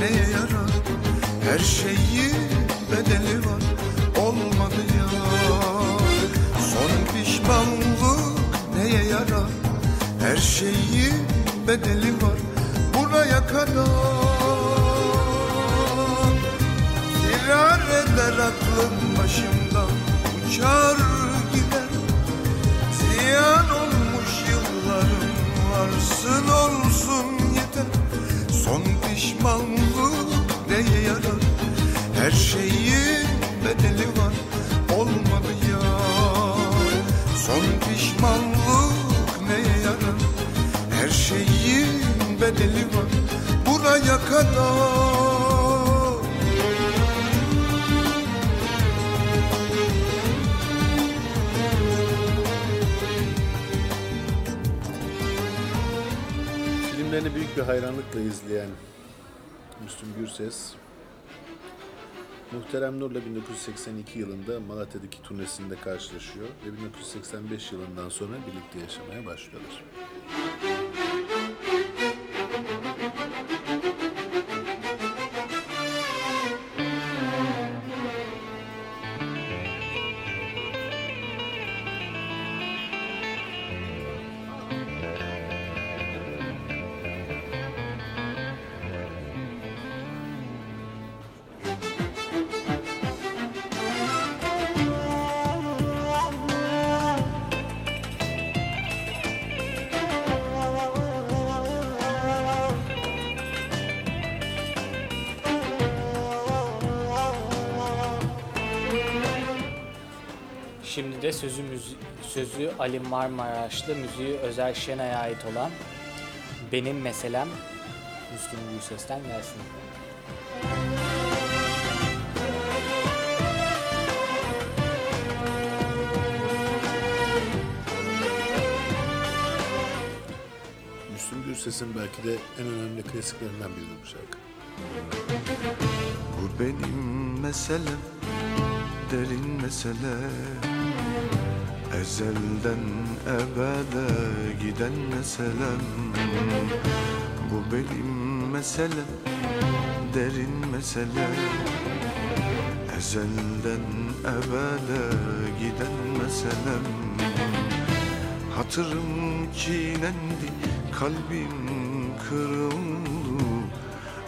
yarar Her şeyin bedeli var Pişmanlık neye yarar? Her şeyin bedeli var buraya kadar. Firar eder aklım bir hayranlıkla izleyen Müslüm Gürses, Muhterem Nur'la 1982 yılında Malatya'daki turnesinde karşılaşıyor ve 1985 yılından sonra birlikte yaşamaya başlıyorlar. Şimdi de sözü, müzi- sözü Ali Marmaraşlı, müziği Özer Şenay'a ait olan Benim Meselem Müslüm Gürses'ten gelsin. Müslüm Gürses'in belki de en önemli klasiklerinden biridir bu şarkı. Bu benim meselem Derin mesele Ezelden ebede giden meselem. Bu benim meselem Derin mesele Ezelden ebede giden meselem. Hatırım çiğnendi, kalbim kırıldı.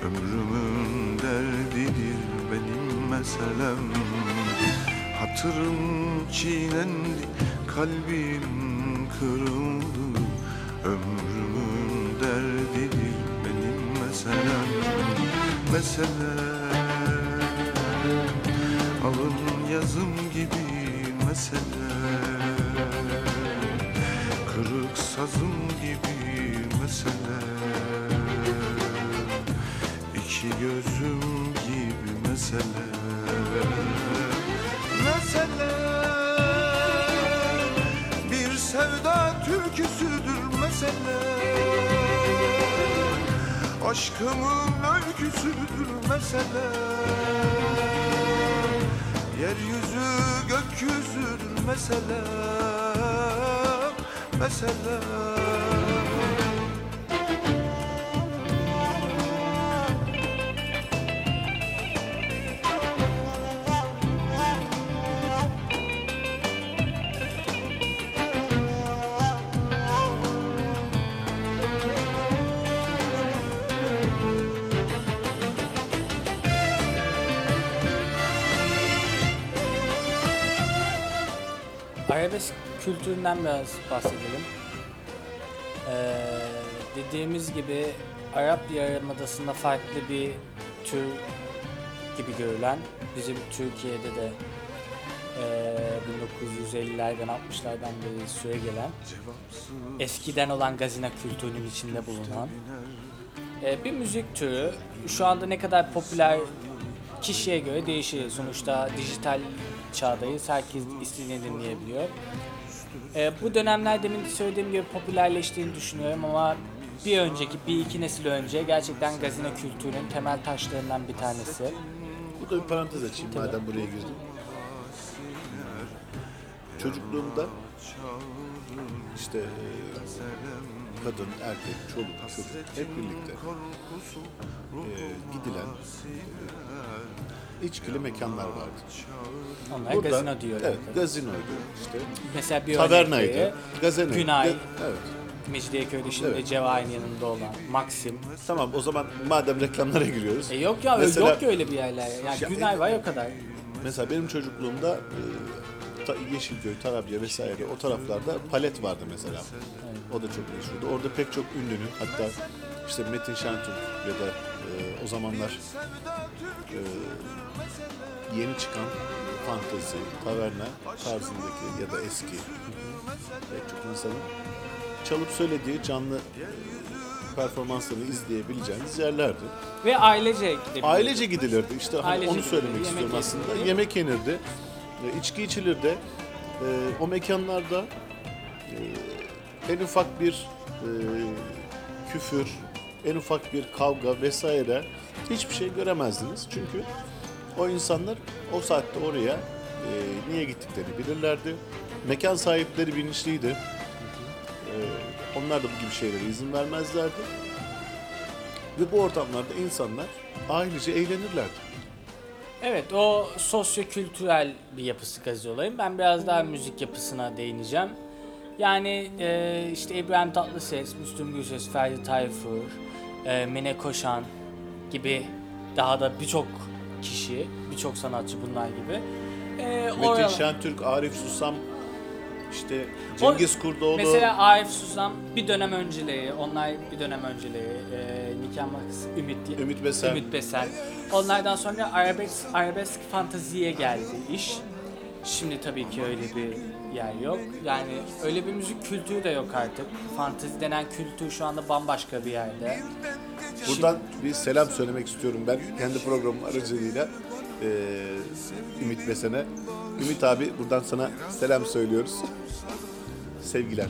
Ömrümün derdidir benim meselem. Hatırım çiğnendi, kalbim kırıldı Ömrümün derdidir benim meselem Meselem. Alın yazım gibi meselem Kırık sazım gibi mesele İki gözüm gibi mesele Mesele Bir sevda türküsüdür mesele. Aşkımın öyküsüdür mesele. Yeryüzü gökyüzüdür mesele Mesele kültüründen biraz bahsedelim. Ee, dediğimiz gibi Arap Yarımadası'nda farklı bir tür gibi görülen, bizim Türkiye'de de ee, 1950'lerden 60'lardan beri süre gelen, eskiden olan gazina kültürünün içinde bulunan ee, bir müzik türü. Şu anda ne kadar popüler kişiye göre değişir. Sonuçta dijital çağdayız. Herkes istediğini dinleyebiliyor. Ee, bu dönemler demin söylediğim gibi popülerleştiğini düşünüyorum ama bir önceki, bir iki nesil önce gerçekten gazino kültürünün temel taşlarından bir tanesi. Burada bir parantez açayım madem buraya girdim. Çocukluğumda işte e, kadın, erkek, çoluk, çocuk hep birlikte e, gidilen e, içkili mekanlar vardı. Onlar Burada- gazino diyorlar. Evet, gazinoydu işte. Mesela bir Tavernaydı. örnek Gazenaydı. Günay. Ga- evet. Mecidiyeköy'de şimdi Evet. Cevahir'in yanında olan Maxim. Tamam o zaman madem reklamlara giriyoruz. E yok ya Mesela- yok ki öyle bir yerler. Yani Ya- Günay var o kadar. Mesela benim çocukluğumda e, ta- Yeşilköy, Tarabya vesaire o taraflarda palet vardı mesela. O da çok meşhurdu. Orada pek çok ünlünün hatta işte Metin Şentürk ya da e, o zamanlar e, yeni çıkan fantezi, taverna tarzındaki ya da eski pek çok insanın çalıp söylediği canlı e, performanslarını izleyebileceğiniz yerlerdi. Ve ailece gidebiliyor. Ailece gidilirdi. İşte hani Ailece onu söylemek yemek istiyorum aslında. yenirdi. Yemek yenirdi. e, içki içilirdi. E, o mekanlarda e, en ufak bir e, küfür, en ufak bir kavga vesaire hiçbir şey göremezdiniz. Çünkü o insanlar o saatte oraya e, niye gittiklerini bilirlerdi. Mekan sahipleri bilinçliydi. E, onlar da bu gibi şeylere izin vermezlerdi. Ve bu ortamlarda insanlar ailece eğlenirlerdi. Evet o sosyo-kültürel bir yapısı gazi olayım. Ben biraz daha müzik yapısına değineceğim. Yani e, işte İbrahim Tatlıses, Müslüm Gürses, Ferdi Tayfur, e, Mine Koşan gibi daha da birçok kişi, birçok sanatçı bunlar gibi. E, Metin Şentürk, Arif Susam, işte Cengiz Kurdoğlu. Mesela Arif Susam bir dönem önceleri, onlar bir dönem önceleri, e, Nikah Makas, Ümit, Ümit Besen. Ümit Besen. Onlardan sonra arabesk, arabesk fantaziye geldi iş. Şimdi tabii ki öyle bir yer yok. Yani öyle bir müzik kültürü de yok artık. Fantezi denen kültür şu anda bambaşka bir yerde. Buradan bir selam söylemek istiyorum ben kendi programım aracılığıyla eee Ümit Besen'e. Ümit abi buradan sana selam söylüyoruz. Sevgiler.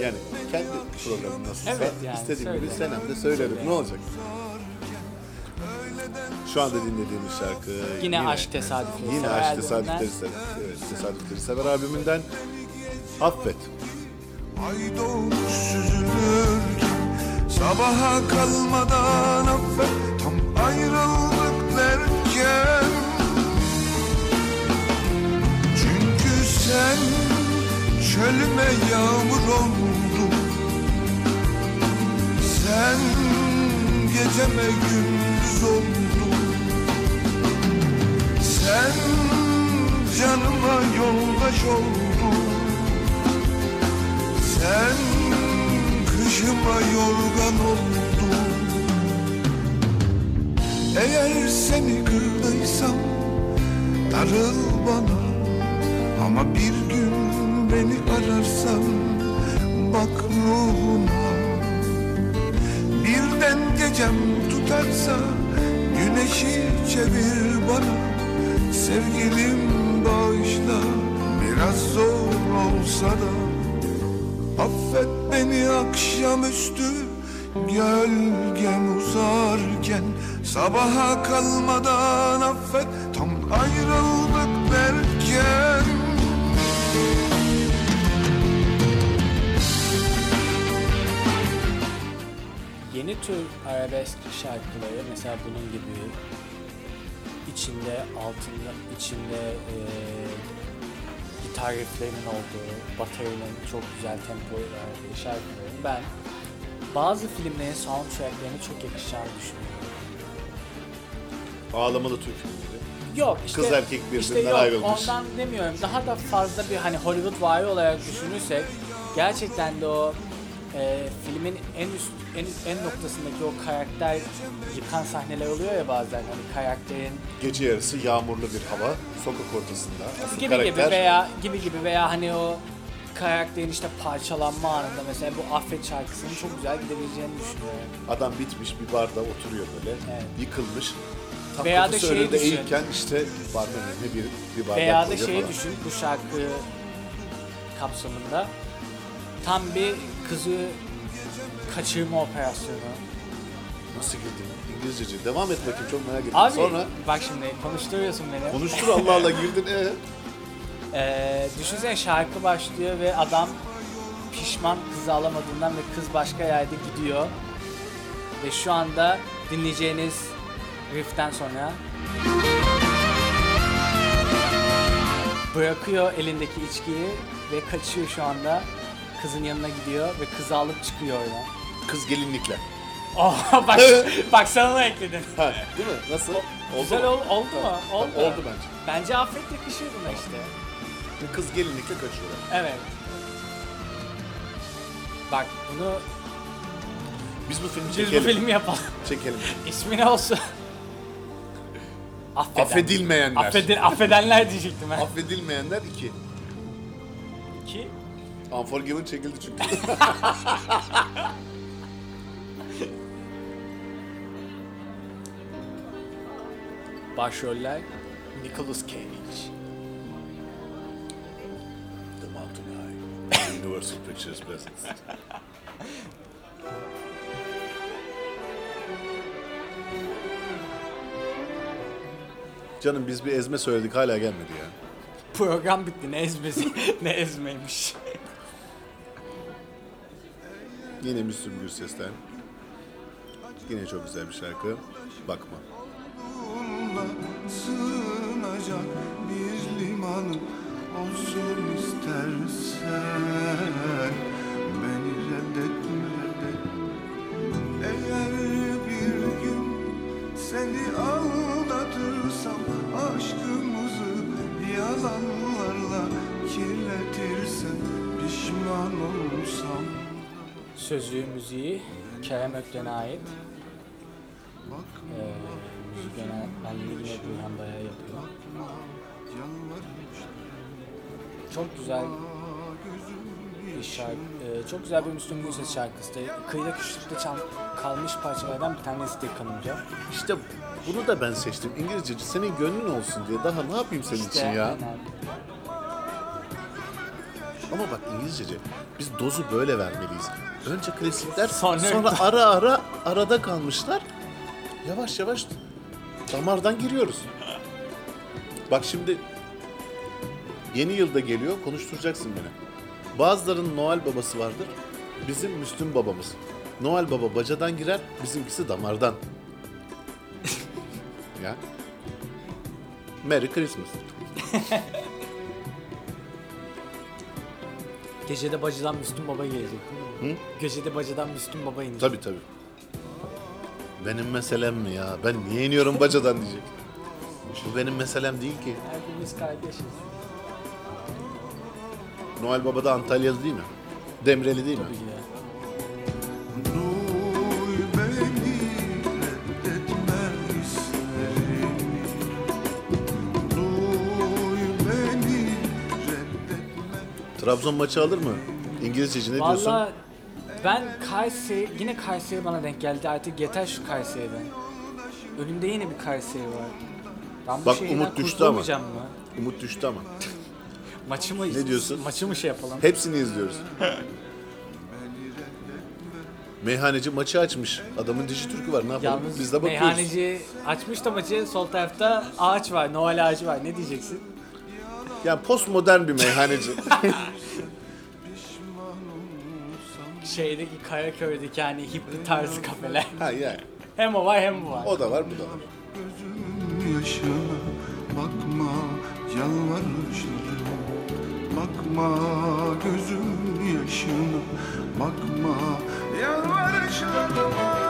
Yani kendi programın nasılsa Evet yani, istediğim gibi selam da söylerim. Ne olacak? Şu anda dinlediğimiz şarkı Yine Aşk Tesadüfleri Yine Sever Aşk. Tesadüfleri Sever. Evet, Tesadüfleri Sever albümünden Affet. Ay doğmuş süzülürken Sabaha kalmadan affet Tam ayrıldık derken Çünkü sen çölüme yağmur oldun Sen geceme gündüz oldun Sen canıma yoldaş oldun. Sen kışıma yorgan oldun. Eğer seni kırdıysam darıl bana. Ama bir gün beni ararsan bak ruhuna Birden gecem tutarsa güneşi çevir bana Sevgilim bağışla. Biraz zor olsa da Affet beni akşamüstü. Gölgem uzarken Sabaha kalmadan affet. Tam ayrıldık derken Yeni tür arabesk şarkıları mesela bunun gibi içinde altında içinde e, gitar rifflerinin olduğu, baterinin çok güzel tempo verdiği şarkıların ben bazı filmlerin soundtracklerine çok yakışacağını düşünüyorum. Ağlamalı Türk filmleri. Yok işte Kız erkek birbirinden işte yok, ayrılmış. Ondan demiyorum. Daha da fazla bir hani Hollywood vari olarak düşünürsek gerçekten de o e, filmin en üst en, en noktasındaki o karakter yıkan sahneler oluyor ya bazen hani karakterin Gece yarısı yağmurlu bir hava, sokak ortasında. Asıl gibi karakter gibi veya gibi gibi veya hani o karakterin işte parçalanma anında mesela bu Affet şarkısının çok güzel gidebileceğini düşünüyorum. adam bitmiş bir barda oturuyor böyle, Evet. yıkılmış. Tam Veya da şeyi düşün. eğilken işte barmen eline bir, bir bardak Veya da şeyi falan. düşün bu şarkı kapsamında tam bir kızı kaçırma operasyonu. Nasıl girdin? İngilizceci. Devam et bakayım çok merak ettim. Abi Sonra bak şimdi konuşturuyorsun beni. konuştur Allah Allah girdin. Ee? Ee, düşünsene şarkı başlıyor ve adam pişman kızı alamadığından ve kız başka yerde gidiyor. Ve şu anda dinleyeceğiniz rifften sonra bırakıyor elindeki içkiyi ve kaçıyor şu anda. Kızın yanına gidiyor ve kızı alıp çıkıyor oradan. Kız gelinlikle. Oh, bak, bak sen onu ekledin. Ha, değil mi? Nasıl? Oldu Güzel mu? ol, oldu mu? Oldu. Oldu bence. Bence affet yakışır buna işte. Kız gelinlikle kaçıyorlar. Evet. Bak bunu Biz bu filmi biz çekelim. bu filmi yapalım. Çekelim. İsmi ne olsun? Affeden. Affedilmeyenler. Affedil, affedenler diyecektim ben. Affedilmeyenler 2. Unforgiven çekildi çünkü. başroller Nicolas Cage. The Mountain High. Universal Pictures presents. Canım biz bir ezme söyledik hala gelmedi ya. Program bitti. Ne ezmesi, ne ezmeymiş. Yine Müslüm Gürses'ten. Yine çok güzel bir şarkı. Bakma. Sığınacak bir limanı olsun istersen Beni reddetme reddetme Eğer bir gün seni aldatırsam Aşkımızı yalanlarla kirletirsen Pişman olsam Sözü, müziği Kerem Ökten'e ait. Ee, müzik yönetmenliği yine Burhan Daya yapıyor. Çok güzel bir şarkı, e, çok güzel bir Müslüm Gürses şarkısı. da. Kıyıda küçükte çal, kalmış parçalardan bir tanesi de kanımca. İşte bunu da ben seçtim. İngilizce senin gönlün olsun diye. Daha ne yapayım senin için ya? aynen. Ama bak İngilizcece biz dozu böyle vermeliyiz. Önce klasikler Sonra- sonra, ara ara arada kalmışlar. Yavaş yavaş damardan giriyoruz. Bak şimdi yeni yılda geliyor konuşturacaksın beni. Bazılarının Noel babası vardır. Bizim Müslüm babamız. Noel baba bacadan girer, bizimkisi damardan. ya. Merry Christmas. Gecede bacıdan Müslüm Baba gelecek değil mi? Gecede bacıdan Müslüm Baba inecek. Tabii tabii. Benim meselem mi ya? Ben niye iniyorum bacadan diyecek. Bu benim meselem değil ki. Hepimiz kardeşiz. Noel Baba da Antalyalı değil mi? Demreli değil mi? Tabii ki de. Trabzon maçı alır mı? İngilizceci ne diyorsun? Valla ben Kayseri, yine Kayseri bana denk geldi artık yeter şu Kayseri'den. Önümde yine bir Kayseri var. Ben bu Bak, umut düştü ama. kurtulamayacağım mı? Umut düştü ama. Maçı mı, Ne diyorsun? Maçı mı şey yapalım? Hepsini izliyoruz. Meyhaneci maçı açmış. Adamın dişi türkü var. Ne yapalım? Yalnız Biz de bakıyoruz. meyhaneci açmış da maçı sol tarafta ağaç var, Noel ağacı var. Ne diyeceksin? Yani postmodern bir meyhaneci. Şeydeki Karaköy'deki hani hippi tarzı kafeler. ha yani. hem o var hem bu var. O da var, bu da var. Gözümün yaşına bakma yalvarışlarıma Bakma gözümün yaşına bakma yalvarışlarıma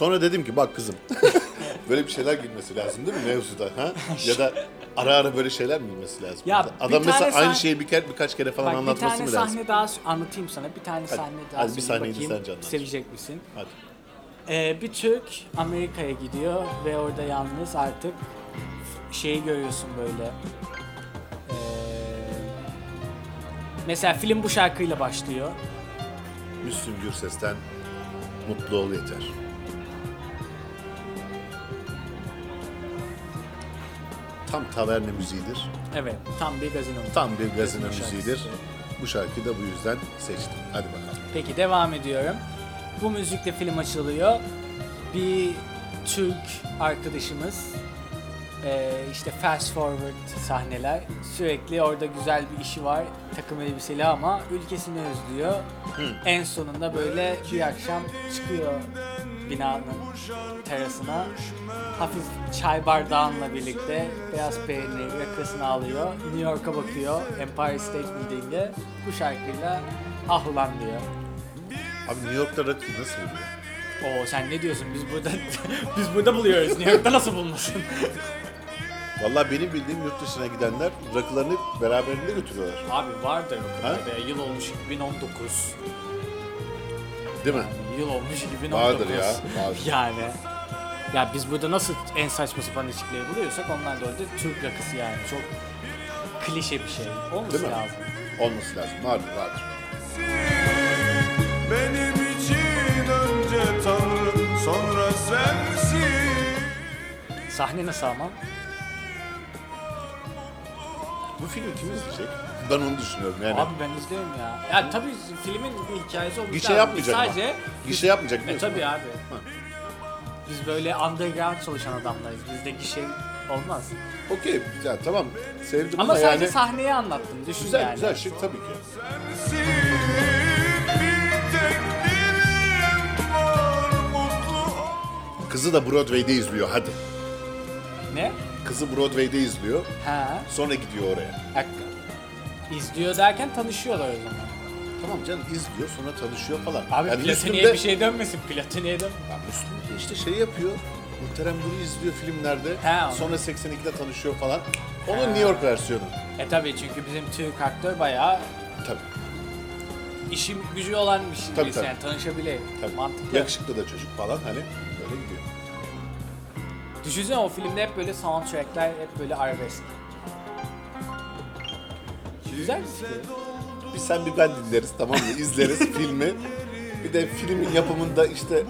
Sonra dedim ki bak kızım. böyle bir şeyler girmesi lazım değil mi mevzuda? Ha? Ya da ara ara böyle şeyler mi girmesi lazım? Ya burada? bir Adam mesela tane aynı sah- şeyi bir kere birkaç kere falan Bak bir anlatması tane mı lazım? sahne daha anlatayım sana. Bir tane sahne daha hadi bir söyleyeyim sahneyi de bakayım. sen canlandır. Sevecek misin? Hadi. Ee, bir Türk Amerika'ya gidiyor ve orada yalnız artık şeyi görüyorsun böyle. Ee, mesela film bu şarkıyla başlıyor. Müslüm Gürses'ten Mutlu ol yeter. Tam taverne müziğidir. Evet, tam bir gazino. Tam bir gazino müziğidir. Bu şarkıyı da bu yüzden seçtim. Hadi bakalım. Peki devam ediyorum. Bu müzikle film açılıyor. Bir Türk arkadaşımız eee, işte fast forward sahneler. Sürekli orada güzel bir işi var. Takım elbiseli ama ülkesini özlüyor. En sonunda böyle bir akşam çıkıyor binanın terasına. Hafif çay bardağınla birlikte beyaz peyniri rakısını alıyor. New York'a bakıyor. Empire State Building'e bu şarkıyla ah ulan diyor. Abi New York'ta rakı nasıl oluyor? Oo sen ne diyorsun? Biz burada biz burada buluyoruz. New York'ta nasıl bulmasın? Vallahi benim bildiğim yurt dışına gidenler rakılarını beraberinde götürüyorlar. Abi kadar Ha? be. Yıl olmuş 2019. Değil mi? Yıl olmuş 2019. Vardır ya, vardır. Yani. Ya biz burada nasıl en saçma sapan içkileri buluyorsak onlar da orada Türk rakısı yani. Çok klişe bir şey. Olması Değil mi? lazım. Olması lazım. Vardır vardır. Benim için önce Tanrı sonra sensin Sahne nasıl ama? Bu filmi kim izleyecek? Ben onu düşünüyorum yani. Abi ben izliyorum ya. Ya tabii filmin bir hikayesi olmuş. Gişe yapmayacak ama. Sadece Gişe yapmayacak E tabii abi. Biz böyle underground çalışan adamlarız. Bizde gişe olmaz. Okey. Ya, tamam. Sevdim Ama ama, sadece yani... sahneyi anlattım. Düşün Güzel yani. güzel şık tabii ki. Bir tek dilim var mutlu Kızı da Broadway'de izliyor hadi. Ne? Kızı Broadway'de izliyor. Ha. Sonra gidiyor oraya. Dakika. İzliyor derken tanışıyorlar o zaman. Tamam canım izliyor sonra tanışıyor falan. Abi yani platoniye Müslüm de- bir şey dönmesin. Platoniye dön. Ya Müslüm de işte şey yapıyor. Muhterem Duru izliyor filmlerde. He, onu- sonra 82'de tanışıyor falan. Onun. New York versiyonu. E tabii çünkü bizim Türk aktör bayağı Tabii. işim gücü olan bir şey. Tabii, birisi tabii. yani tanışabilir. tabii. Mantıklı. Yakışıklı da çocuk falan hani. Düşünsene o filmde hep böyle soundtrackler hep böyle arabesk. Güzel bir fikir. Bir sen bir ben dinleriz tamam mı? İzleriz filmi. Bir de filmin yapımında işte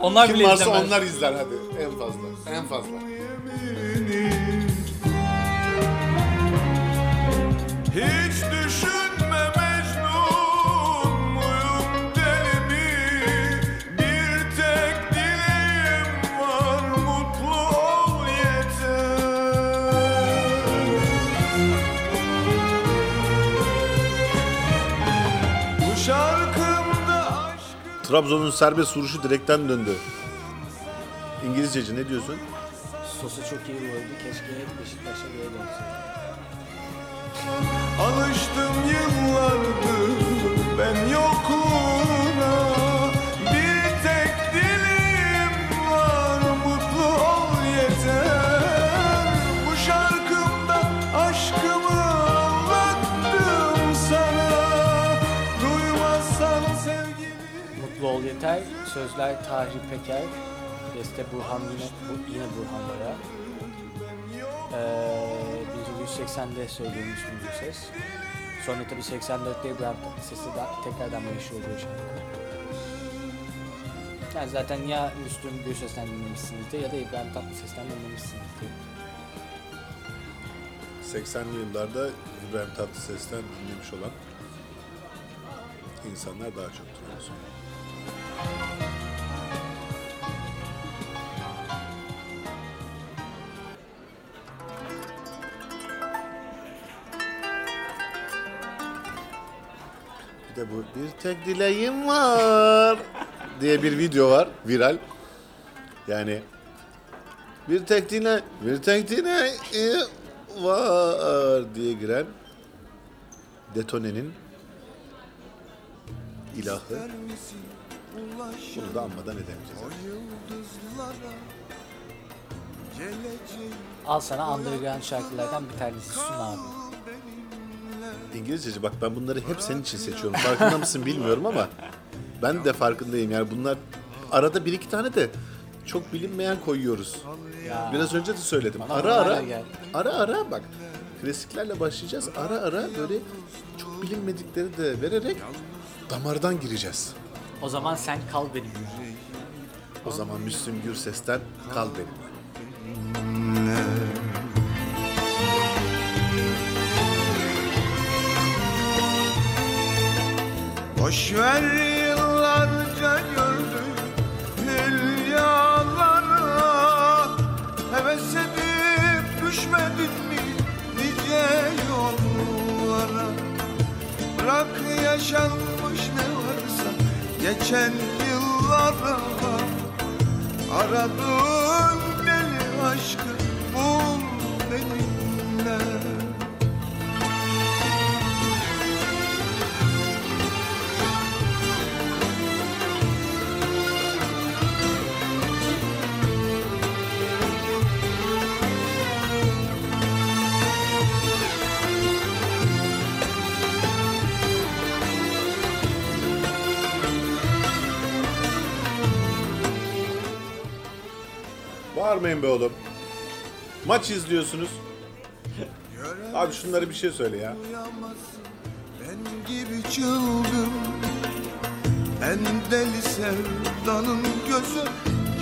Onlar kim bile varsa izlemez. onlar izler hadi en fazla. En fazla. Hiç düşünme Trabzon'un serbest vuruşu direkten döndü. İngilizceci ne diyorsun? Sosu çok iyi oldu. Keşke hep Beşiktaş'a geri dönse. Alıştım yıllardır ben yokluğuna Sözler Tahir Peker. Beste Burhan yine, bu, yine Burhan Baya. Ee, 1980'de söylemiş bu ses. Sonra tabii 84'te İbrahim Tatlıses'e de tekrardan meşhur oluyor şarkı. Yani zaten ya Müslüm Gürses'ten dinlemişsinizdir ya da İbrahim Tatlıses'ten dinlemişsinizdir. 80'li yıllarda İbrahim Tatlıses'ten dinlemiş olan insanlar daha çoktur. en bu bir tek dileğim var diye bir video var viral. Yani bir tek dile, bir tek dileğim var diye giren Detone'nin ilahı. Bunu da anmadan edemeyeceğiz. Al sana underground şarkılardan bir tanesi sun abi. İngilizceci bak ben bunları hep senin için seçiyorum. Farkında mısın bilmiyorum ama ben de farkındayım. Yani bunlar arada bir iki tane de çok bilinmeyen koyuyoruz. Ya. Biraz önce de söyledim. Bana Ara ara gel. ara ara bak klasiklerle başlayacağız. Ara ara böyle çok bilinmedikleri de vererek damardan gireceğiz. O zaman sen kal benimle. O zaman Müslüm Gürses'ten kal benimle. Boş ver yıllarca gördüm hülyalara Heves edip düşmedin mi nice yollara? Bırak yaşanmış ne varsa geçen yıllara. Aradığın deli aşkı bul benimle Bağırmayın be oğlum. Maç izliyorsunuz. Abi şunları bir şey söyle ya. Ben gibi çılgın En deli sevdanın gözü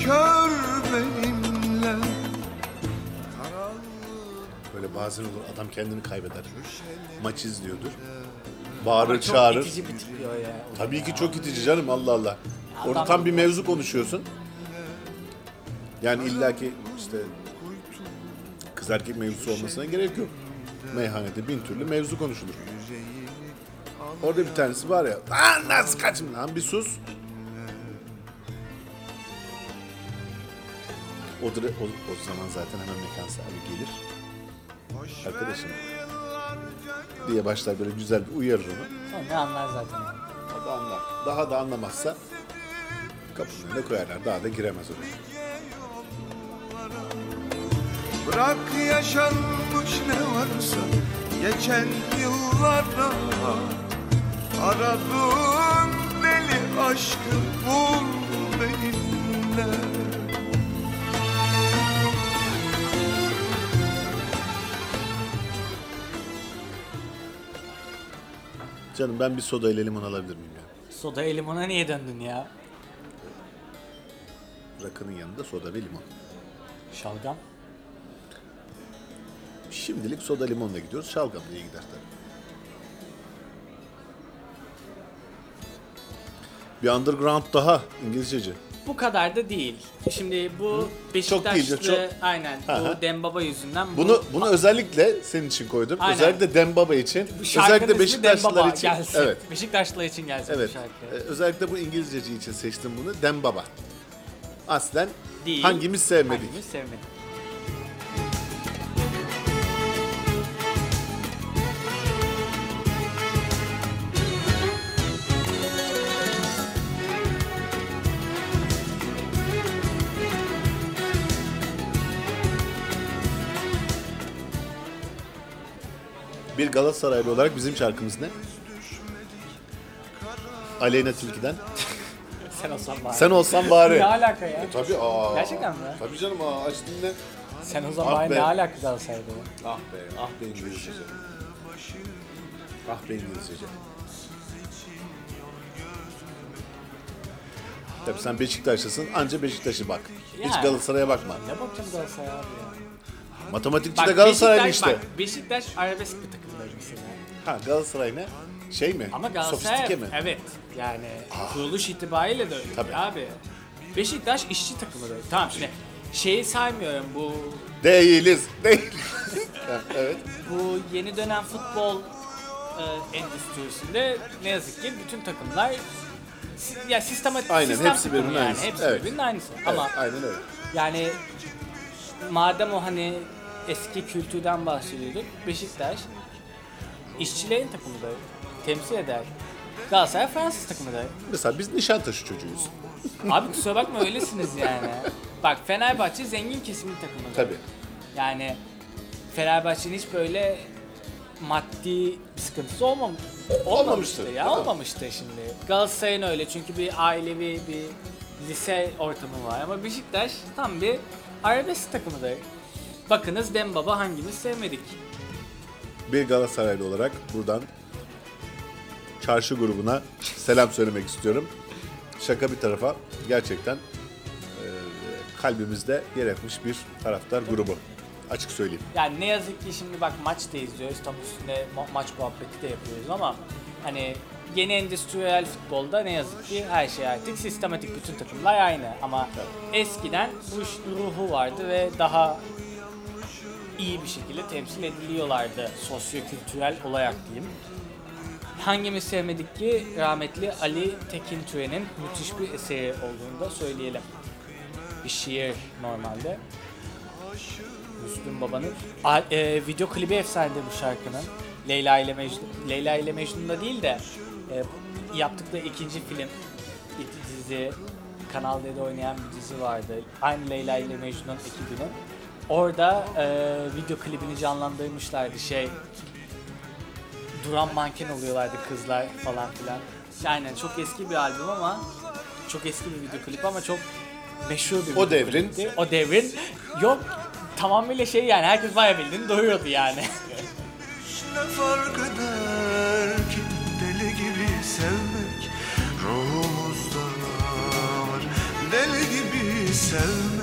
kör benimle Böyle bazen olur adam kendini kaybeder. Maç izliyordur. Bağırır Çok çağırır. itici bir tip ya. ya. Tabii ki çok itici canım Allah Allah. Orada tam bir mevzu konuşuyorsun. Yani illaki işte kız erkek mevzusu olmasına gerek yok. Meyhanede bin türlü mevzu konuşulur. Orada bir tanesi var ya, Aa, nasıl kaçım lan bir sus. O, o, o zaman zaten hemen mekan sahibi gelir. Arkadaşım diye başlar böyle güzel bir uyarır onu. Sonra ne anlar zaten. O da anlar. Daha da anlamazsa kapının önüne koyarlar. Daha da giremez oraya. Bırak yaşanmış ne varsa geçen yıllara Aradığın deli aşkı bul benimle Canım ben bir soda ile limon alabilir miyim ya? Soda limona niye döndün ya? Rakının yanında soda ve limon. Şalgam. Şimdilik soda limonla gidiyoruz. Şalgam diye gider tabii. Bir underground daha İngilizcece. Bu kadar da değil. Şimdi bu Beşiktaşlı değil, çok- aynen hı. bu Dembaba yüzünden bu Bunu bunu özellikle senin için koydum. Aynen. Özellikle Dembaba için. bu şarkının Özellikle ismi Beşiktaşlılar Dembaba için. gelsin. Evet. Beşiktaşlılar için gelsin Evet. bu şarkı. Ee, özellikle bu İngilizceci için seçtim bunu. Dembaba. Aslen Değil. hangimiz sevmedik? Hangimiz sevmedik. Bir Galatasaraylı olarak bizim şarkımız ne? Aleyna Tilki'den. Sen olsan bari. Sen olsan bari. Ne alaka ya? Tabii aa. Gerçekten mi? Tabii canım aa aç dinle. Sen o zaman Ah bari be. ne alaka Galatasaray'da? Ah be, ah be İngilizcece. Ah be İngilizcece. Tabii sen Beşiktaşlısın, anca Beşiktaş'ı bak. Hiç Yani. Galatasaray'a bakma. Ne bakacağım Galatasaray'a abi ya? Matematikçi de Galatasaraylı Beşiktaş- işte. Bak, Beşiktaş arabesk bir takımdır mesela. Ha Galatasaray ne? Şey mi? Ama Galatasaray Sofistike mi? evet yani kuruluş itibariyle de öyle Tabii. abi. Beşiktaş işçi takımıdır. Tamam şimdi şeyi saymıyorum bu Değiliz. Değil. Ha, evet. bu yeni dönem futbol e, endüstrisinde ne yazık ki bütün takımlar si- ya sistematik Aynen, sistem hepsi takımı birbirinin yani. aynısı. Hepsi Evet. birbirinin aynısı. evet. Ama Aynen öyle. yani madem o hani eski kültürden bahsediyorduk Beşiktaş işçilerin takımıdır. Temsil eder. Galatasaray Fransız takımıdır. Mesela biz Nişantaşı çocuğuyuz. Abi kusura bakma öylesiniz yani. Bak Fenerbahçe zengin kesimin takımıdır. Tabii. Yani Fenerbahçe'nin hiç böyle maddi bir sıkıntısı olmam Olmamıştır, ya tabii. olmamıştır şimdi. Galatasaray'ın öyle çünkü bir ailevi bir lise ortamı var ama Beşiktaş tam bir arabesk takımıdır. Bakınız Dembaba hangimiz sevmedik. Bir Galatasaraylı olarak buradan çarşı grubuna selam söylemek istiyorum. şaka bir tarafa gerçekten e, kalbimizde yer etmiş bir taraftar grubu. Açık söyleyeyim. Yani ne yazık ki şimdi bak maç da izliyoruz. Tam üstünde ma- maç muhabbeti de yapıyoruz ama hani yeni endüstriyel futbolda ne yazık ki her şey artık sistematik bütün takımlar aynı ama eskiden bu işin ruhu vardı ve daha iyi bir şekilde temsil ediliyorlardı sosyo-kültürel olarak diyeyim. Hangimiz sevmedik ki rahmetli Ali Tekin Türen'in müthiş bir eseri olduğunu da söyleyelim. Bir şiir normalde. Müslüm Baba'nın A- e, video klibi efsanedir bu şarkının. Leyla ile Mecnun, Leyla ile Mecnun'da değil de e, yaptıkları ikinci film, iki dizi, Kanal D'de oynayan bir dizi vardı. Aynı Leyla ile Mecnun ekibinin. Orada e, video klibini canlandırmışlardı şey. Duran manken oluyorlardı kızlar falan filan. Aynen çok eski bir albüm ama çok eski bir video klip ama çok meşhur bir O video devrin- klipti. O devrin yok tamamıyla şey yani herkes bayağı bildiğini doyuyordu yani. Ne fark eder ki deli gibi sevmek ruhumuzda var Deli gibi sevmek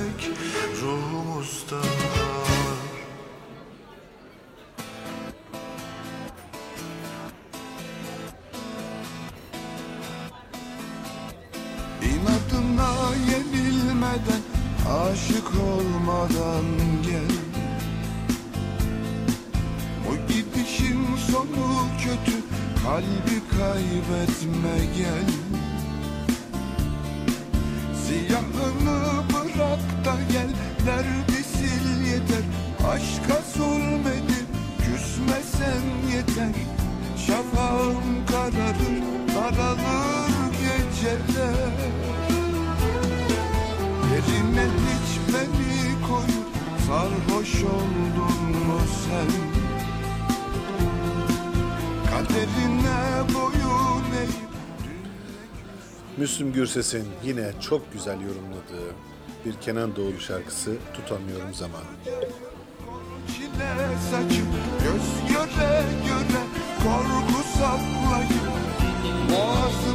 aşık olmadan gel. O gidişin sonu kötü Kalbi kaybetme gel. Siyahını bırak da gel Derdi sil yeter? Aşka zulmedip Küsmesen yeter. Şafağım kararır Daralır geceler. Yerine Sarhoş oldun mu sen Kaderine boyun eğip Müslüm Gürses'in yine çok güzel yorumladığı bir Kenan Doğulu şarkısı Tutamıyorum Zaman. Çile saçıp göz göre göre Korku saklayıp Boğazına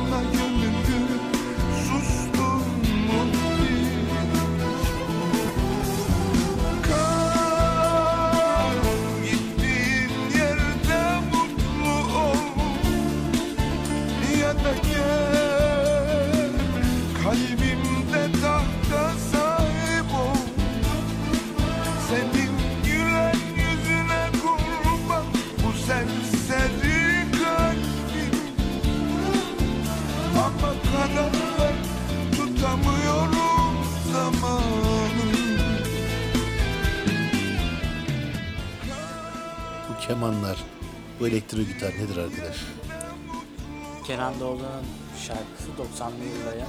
kemanlar, bu elektro gitar nedir arkadaş? Kenan Doğulu'nun şarkısı 90'lı yıllara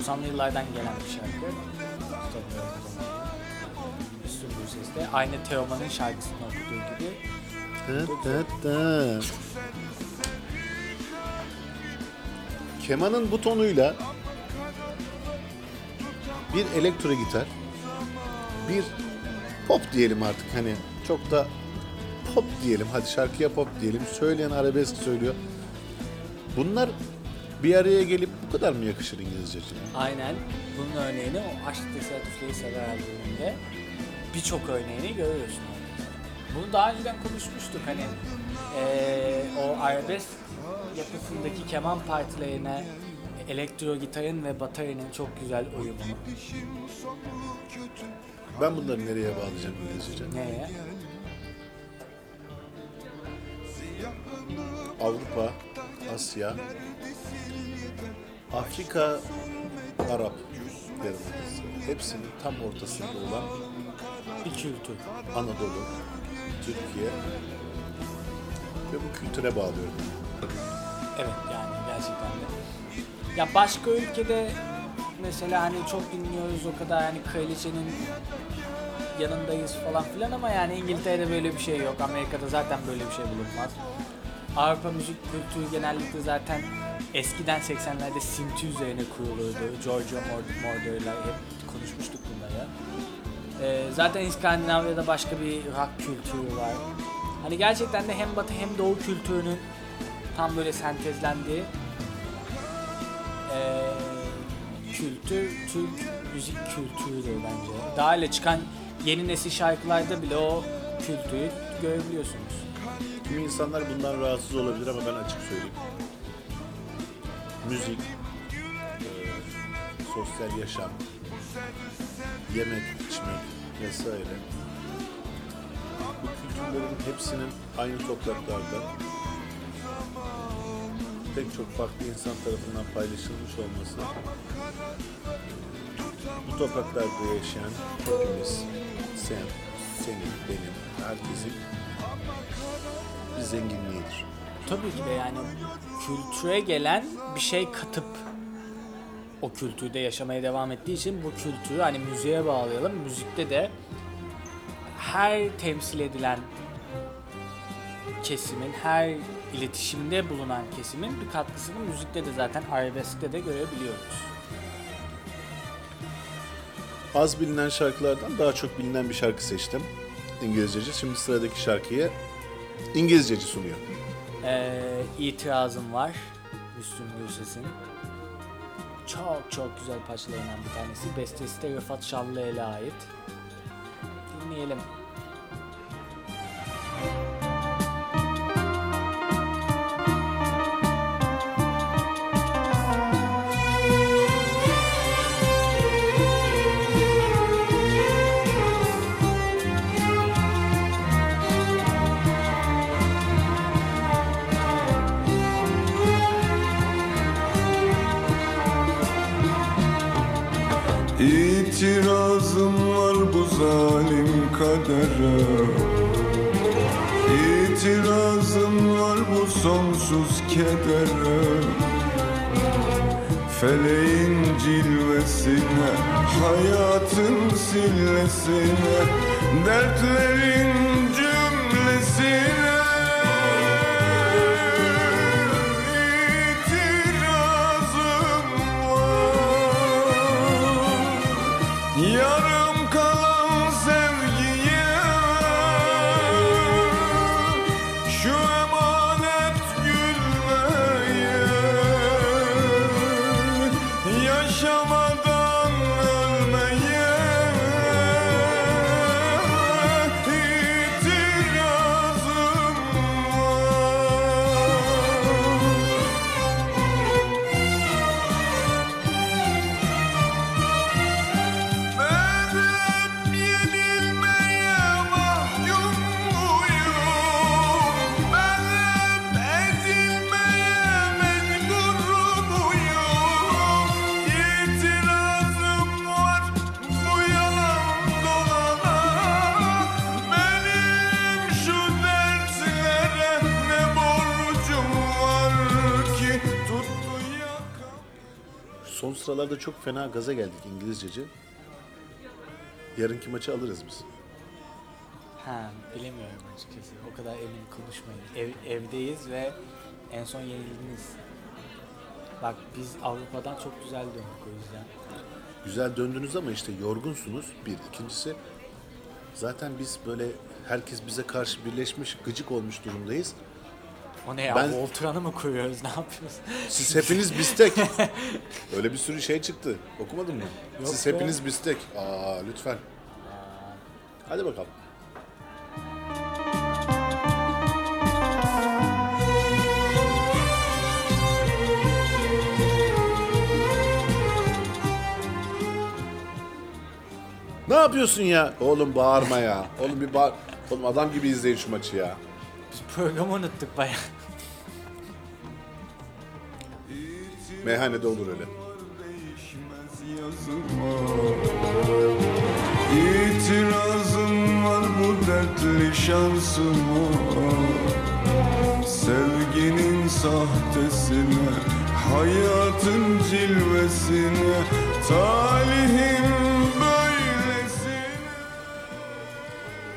90'lı yıllardan gelen bir şarkı. Zaman. Müslüm Gürses'te aynı Teoman'ın şarkısını okuduğu gibi dı dı. Kemanın bu tonuyla bir elektro gitar, bir pop diyelim artık hani çok da pop diyelim hadi şarkıya pop diyelim söyleyen arabesk söylüyor. Bunlar bir araya gelip bu kadar mı yakışır İngilizceciğim? Aynen. Bunun örneğini o Aşk Tesadüfleri Sever albümünde birçok örneğini görüyorsun. Bunu daha önceden konuşmuştuk hani eee, o arabesk yapısındaki keman partilerine elektro gitarın ve bataryanın çok güzel uyumunu. Ben bunları nereye bağlayacağım İngilizcece? Neye? Avrupa, Asya, Afrika, Arap Yarımadası. Hepsinin tam ortasında olan Bir kültür. Anadolu, Türkiye ve bu kültüre bağlıyorum. Evet yani gerçekten de. Ya başka ülkede mesela hani çok dinliyoruz o kadar hani kraliçenin yanındayız falan filan ama yani İngiltere'de böyle bir şey yok. Amerika'da zaten böyle bir şey bulunmaz. Avrupa müzik kültürü genellikle zaten eskiden 80'lerde synthi üzerine kurulurdu. Giorgio Mor- Moroder'la hep konuşmuştuk bunları. Ee, zaten İskandinavya'da başka bir rock kültürü var. Hani gerçekten de hem batı hem doğu kültürünün tam böyle sentezlendiği e, kültür, Türk müzik kültürüdür bence. Daha ile çıkan yeni nesil şarkılarda bile o kültürü görebiliyorsunuz. Kimi insanlar bundan rahatsız olabilir ama ben açık söyleyeyim. Müzik, e, sosyal yaşam, yemek, içmek vesaire. Bu kültürlerin hepsinin aynı topraklarda pek çok farklı insan tarafından paylaşılmış olması bu topraklarda yaşayan hepimiz, sen, senin, benim, herkesin bir zenginliğidir. Tabii ki de yani kültüre gelen bir şey katıp o kültürde yaşamaya devam ettiği için bu kültürü hani müziğe bağlayalım. Müzikte de her temsil edilen kesimin, her iletişimde bulunan kesimin bir katkısını müzikte de zaten arabeskte de görebiliyoruz. Az bilinen şarkılardan daha çok bilinen bir şarkı seçtim. İngilizceci. Şimdi sıradaki şarkıyı İngilizceci sunuyor. Ee, itirazım var Müslüm Gürses'in. Çok çok güzel parçalarından bir tanesi. Bestesi de Rıfat Şallıel'e ait. Dinleyelim. İtirazım var bu zalim kadere. İtirazım var bu sonsuz kedere. Feleğin cilvesine, hayatın sillesine Dertlerin cümlesine Sıralarda çok fena gaza geldik İngilizceci. Yarınki maçı alırız biz. Ha, bilemiyorum açıkçası. O kadar emin konuşmayın. Ev, evdeyiz ve en son yenildiniz. Bak biz Avrupa'dan çok güzel döndük o yüzden. Güzel döndünüz ama işte yorgunsunuz. Bir. İkincisi zaten biz böyle herkes bize karşı birleşmiş, gıcık olmuş durumdayız. O ne ya? Ben- Voltran'ı mı kuruyoruz? Ne yapıyoruz? Siz hepiniz bistek. Öyle bir sürü şey çıktı. Okumadın mı? Yok Siz be. hepiniz bistek. Aa lütfen. Hadi bakalım. Ne yapıyorsun ya? Oğlum bağırma ya. Oğlum bir bağır. Oğlum adam gibi izleyin şu maçı ya. Biz programı unuttuk bayağı. Meyhanede olur öyle. İtirazım var bu dertli şansıma Sevginin sahtesine Hayatın cilvesine Talihin böylesine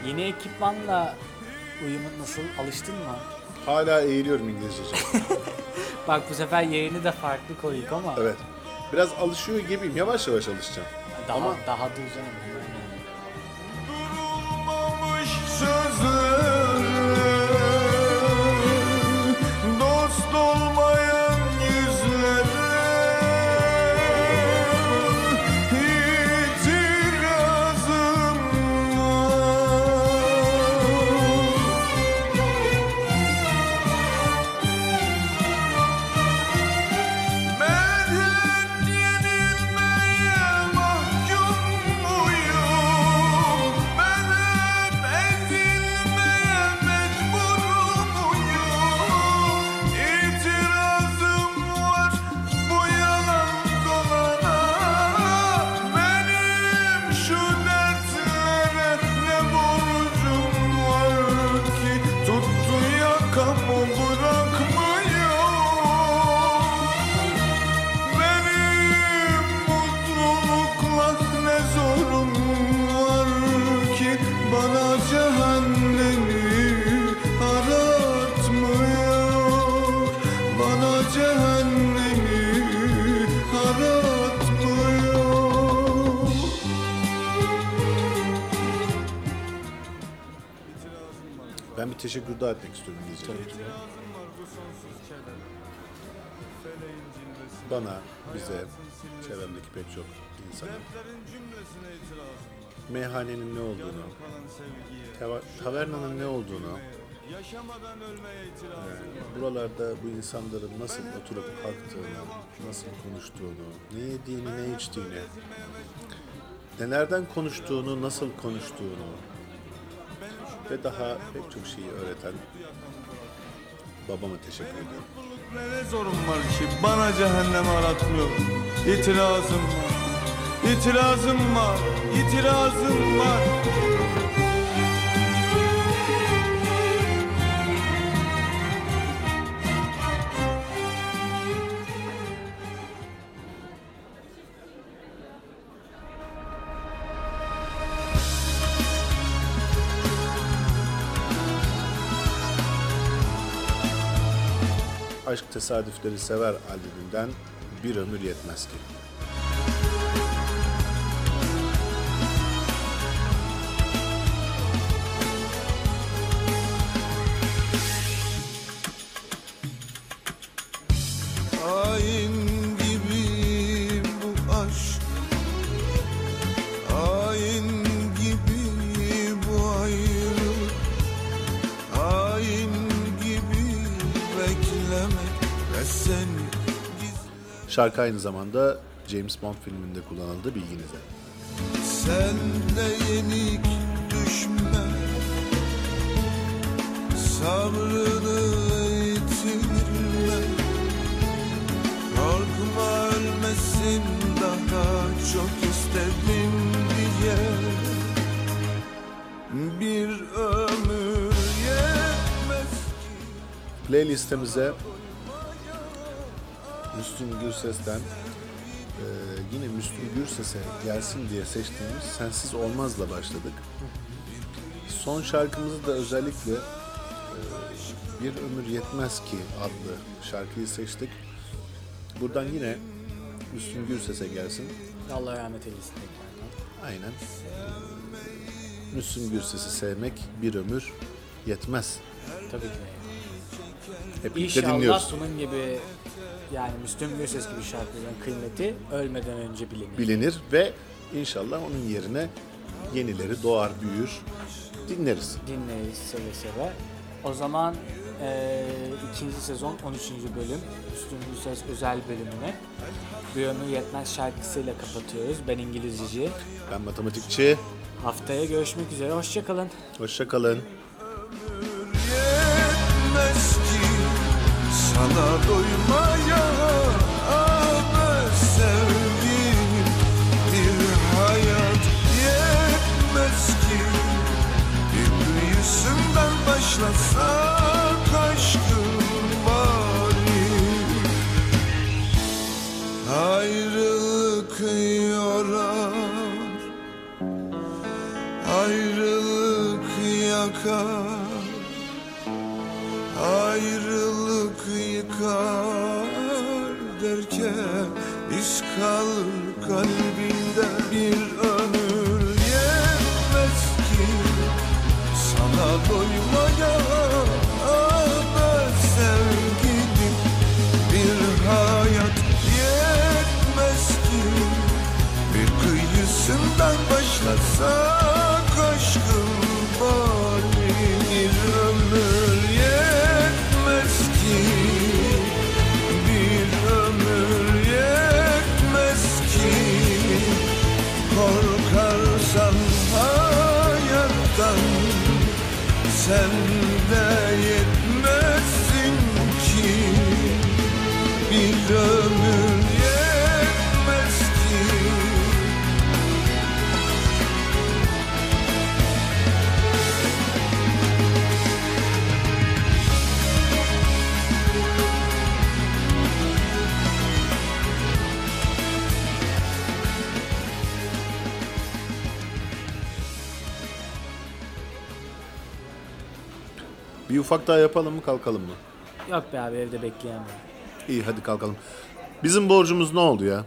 Yeni ekipmanla uyumun nasıl? Alıştın mı? Hala eğiliyorum İngilizcece. Bak bu sefer yerini de farklı koyduk ama Evet. Biraz alışıyor gibiyim. Yavaş yavaş alışacağım. daha Ama- daha canım. Durulmamış sözlere teşekkür daha etmek istiyorum izleyicilerime. Bana, bize, çevremdeki pek çok insana meyhanenin ne olduğunu, tavernanın ne olduğunu, e, buralarda bu insanların nasıl oturup kalktığını, nasıl konuştuğunu, ne yediğini, ne içtiğini, nelerden konuştuğunu, nasıl konuştuğunu ve daha pek çok şeyi öğreten babama teşekkür ediyorum. Ne zorum var ki bana cehennem aratmıyor İtirazım var İtirazım var İtirazım var Aşk Tesadüfleri Sever albümünden Bir Ömür Yetmez Ki. Şarkı aynı zamanda James Bond filminde kullanıldı bilginize. Sen de yenik düşme. Sabrını yitirme. Korkma ölmesin daha çok istedim diye. Bir ömür yetmez Playlistemize Müslüm Gürses'ten e, yine Müslüm Gürses'e gelsin diye seçtiğimiz Sensiz Olmaz'la başladık. Son şarkımızı da özellikle e, Bir Ömür Yetmez Ki adlı şarkıyı seçtik. Buradan yine Müslüm Gürses'e gelsin. Allah rahmet eylesin. Aynen. Müslüm Gürses'i sevmek bir ömür yetmez. Tabii ki. Hep İnşallah dinliyoruz. bunun gibi yani Müslüm Gürses gibi şarkıların kıymeti ölmeden önce bilinir. Bilinir ve inşallah onun yerine yenileri doğar, büyür, dinleriz. Dinleriz seve seve. O zaman eee, ikinci sezon 13. bölüm Müslüm Gürses özel bölümünü Bir Ömür Yetmez şarkısıyla kapatıyoruz. Ben İngilizceci. Ben matematikçi. Haftaya görüşmek üzere. Hoşçakalın. Hoşçakalın. Sana doymaya be sevgilim bir hayat yetmez ki. Bir büyüsünden başlasak aşkın bari. Ayrılık yorar ayrılık yakar kalır Bir ufak daha yapalım mı kalkalım mı? Yok be abi evde bekleyemem. İyi hadi kalkalım. Bizim borcumuz ne oldu ya?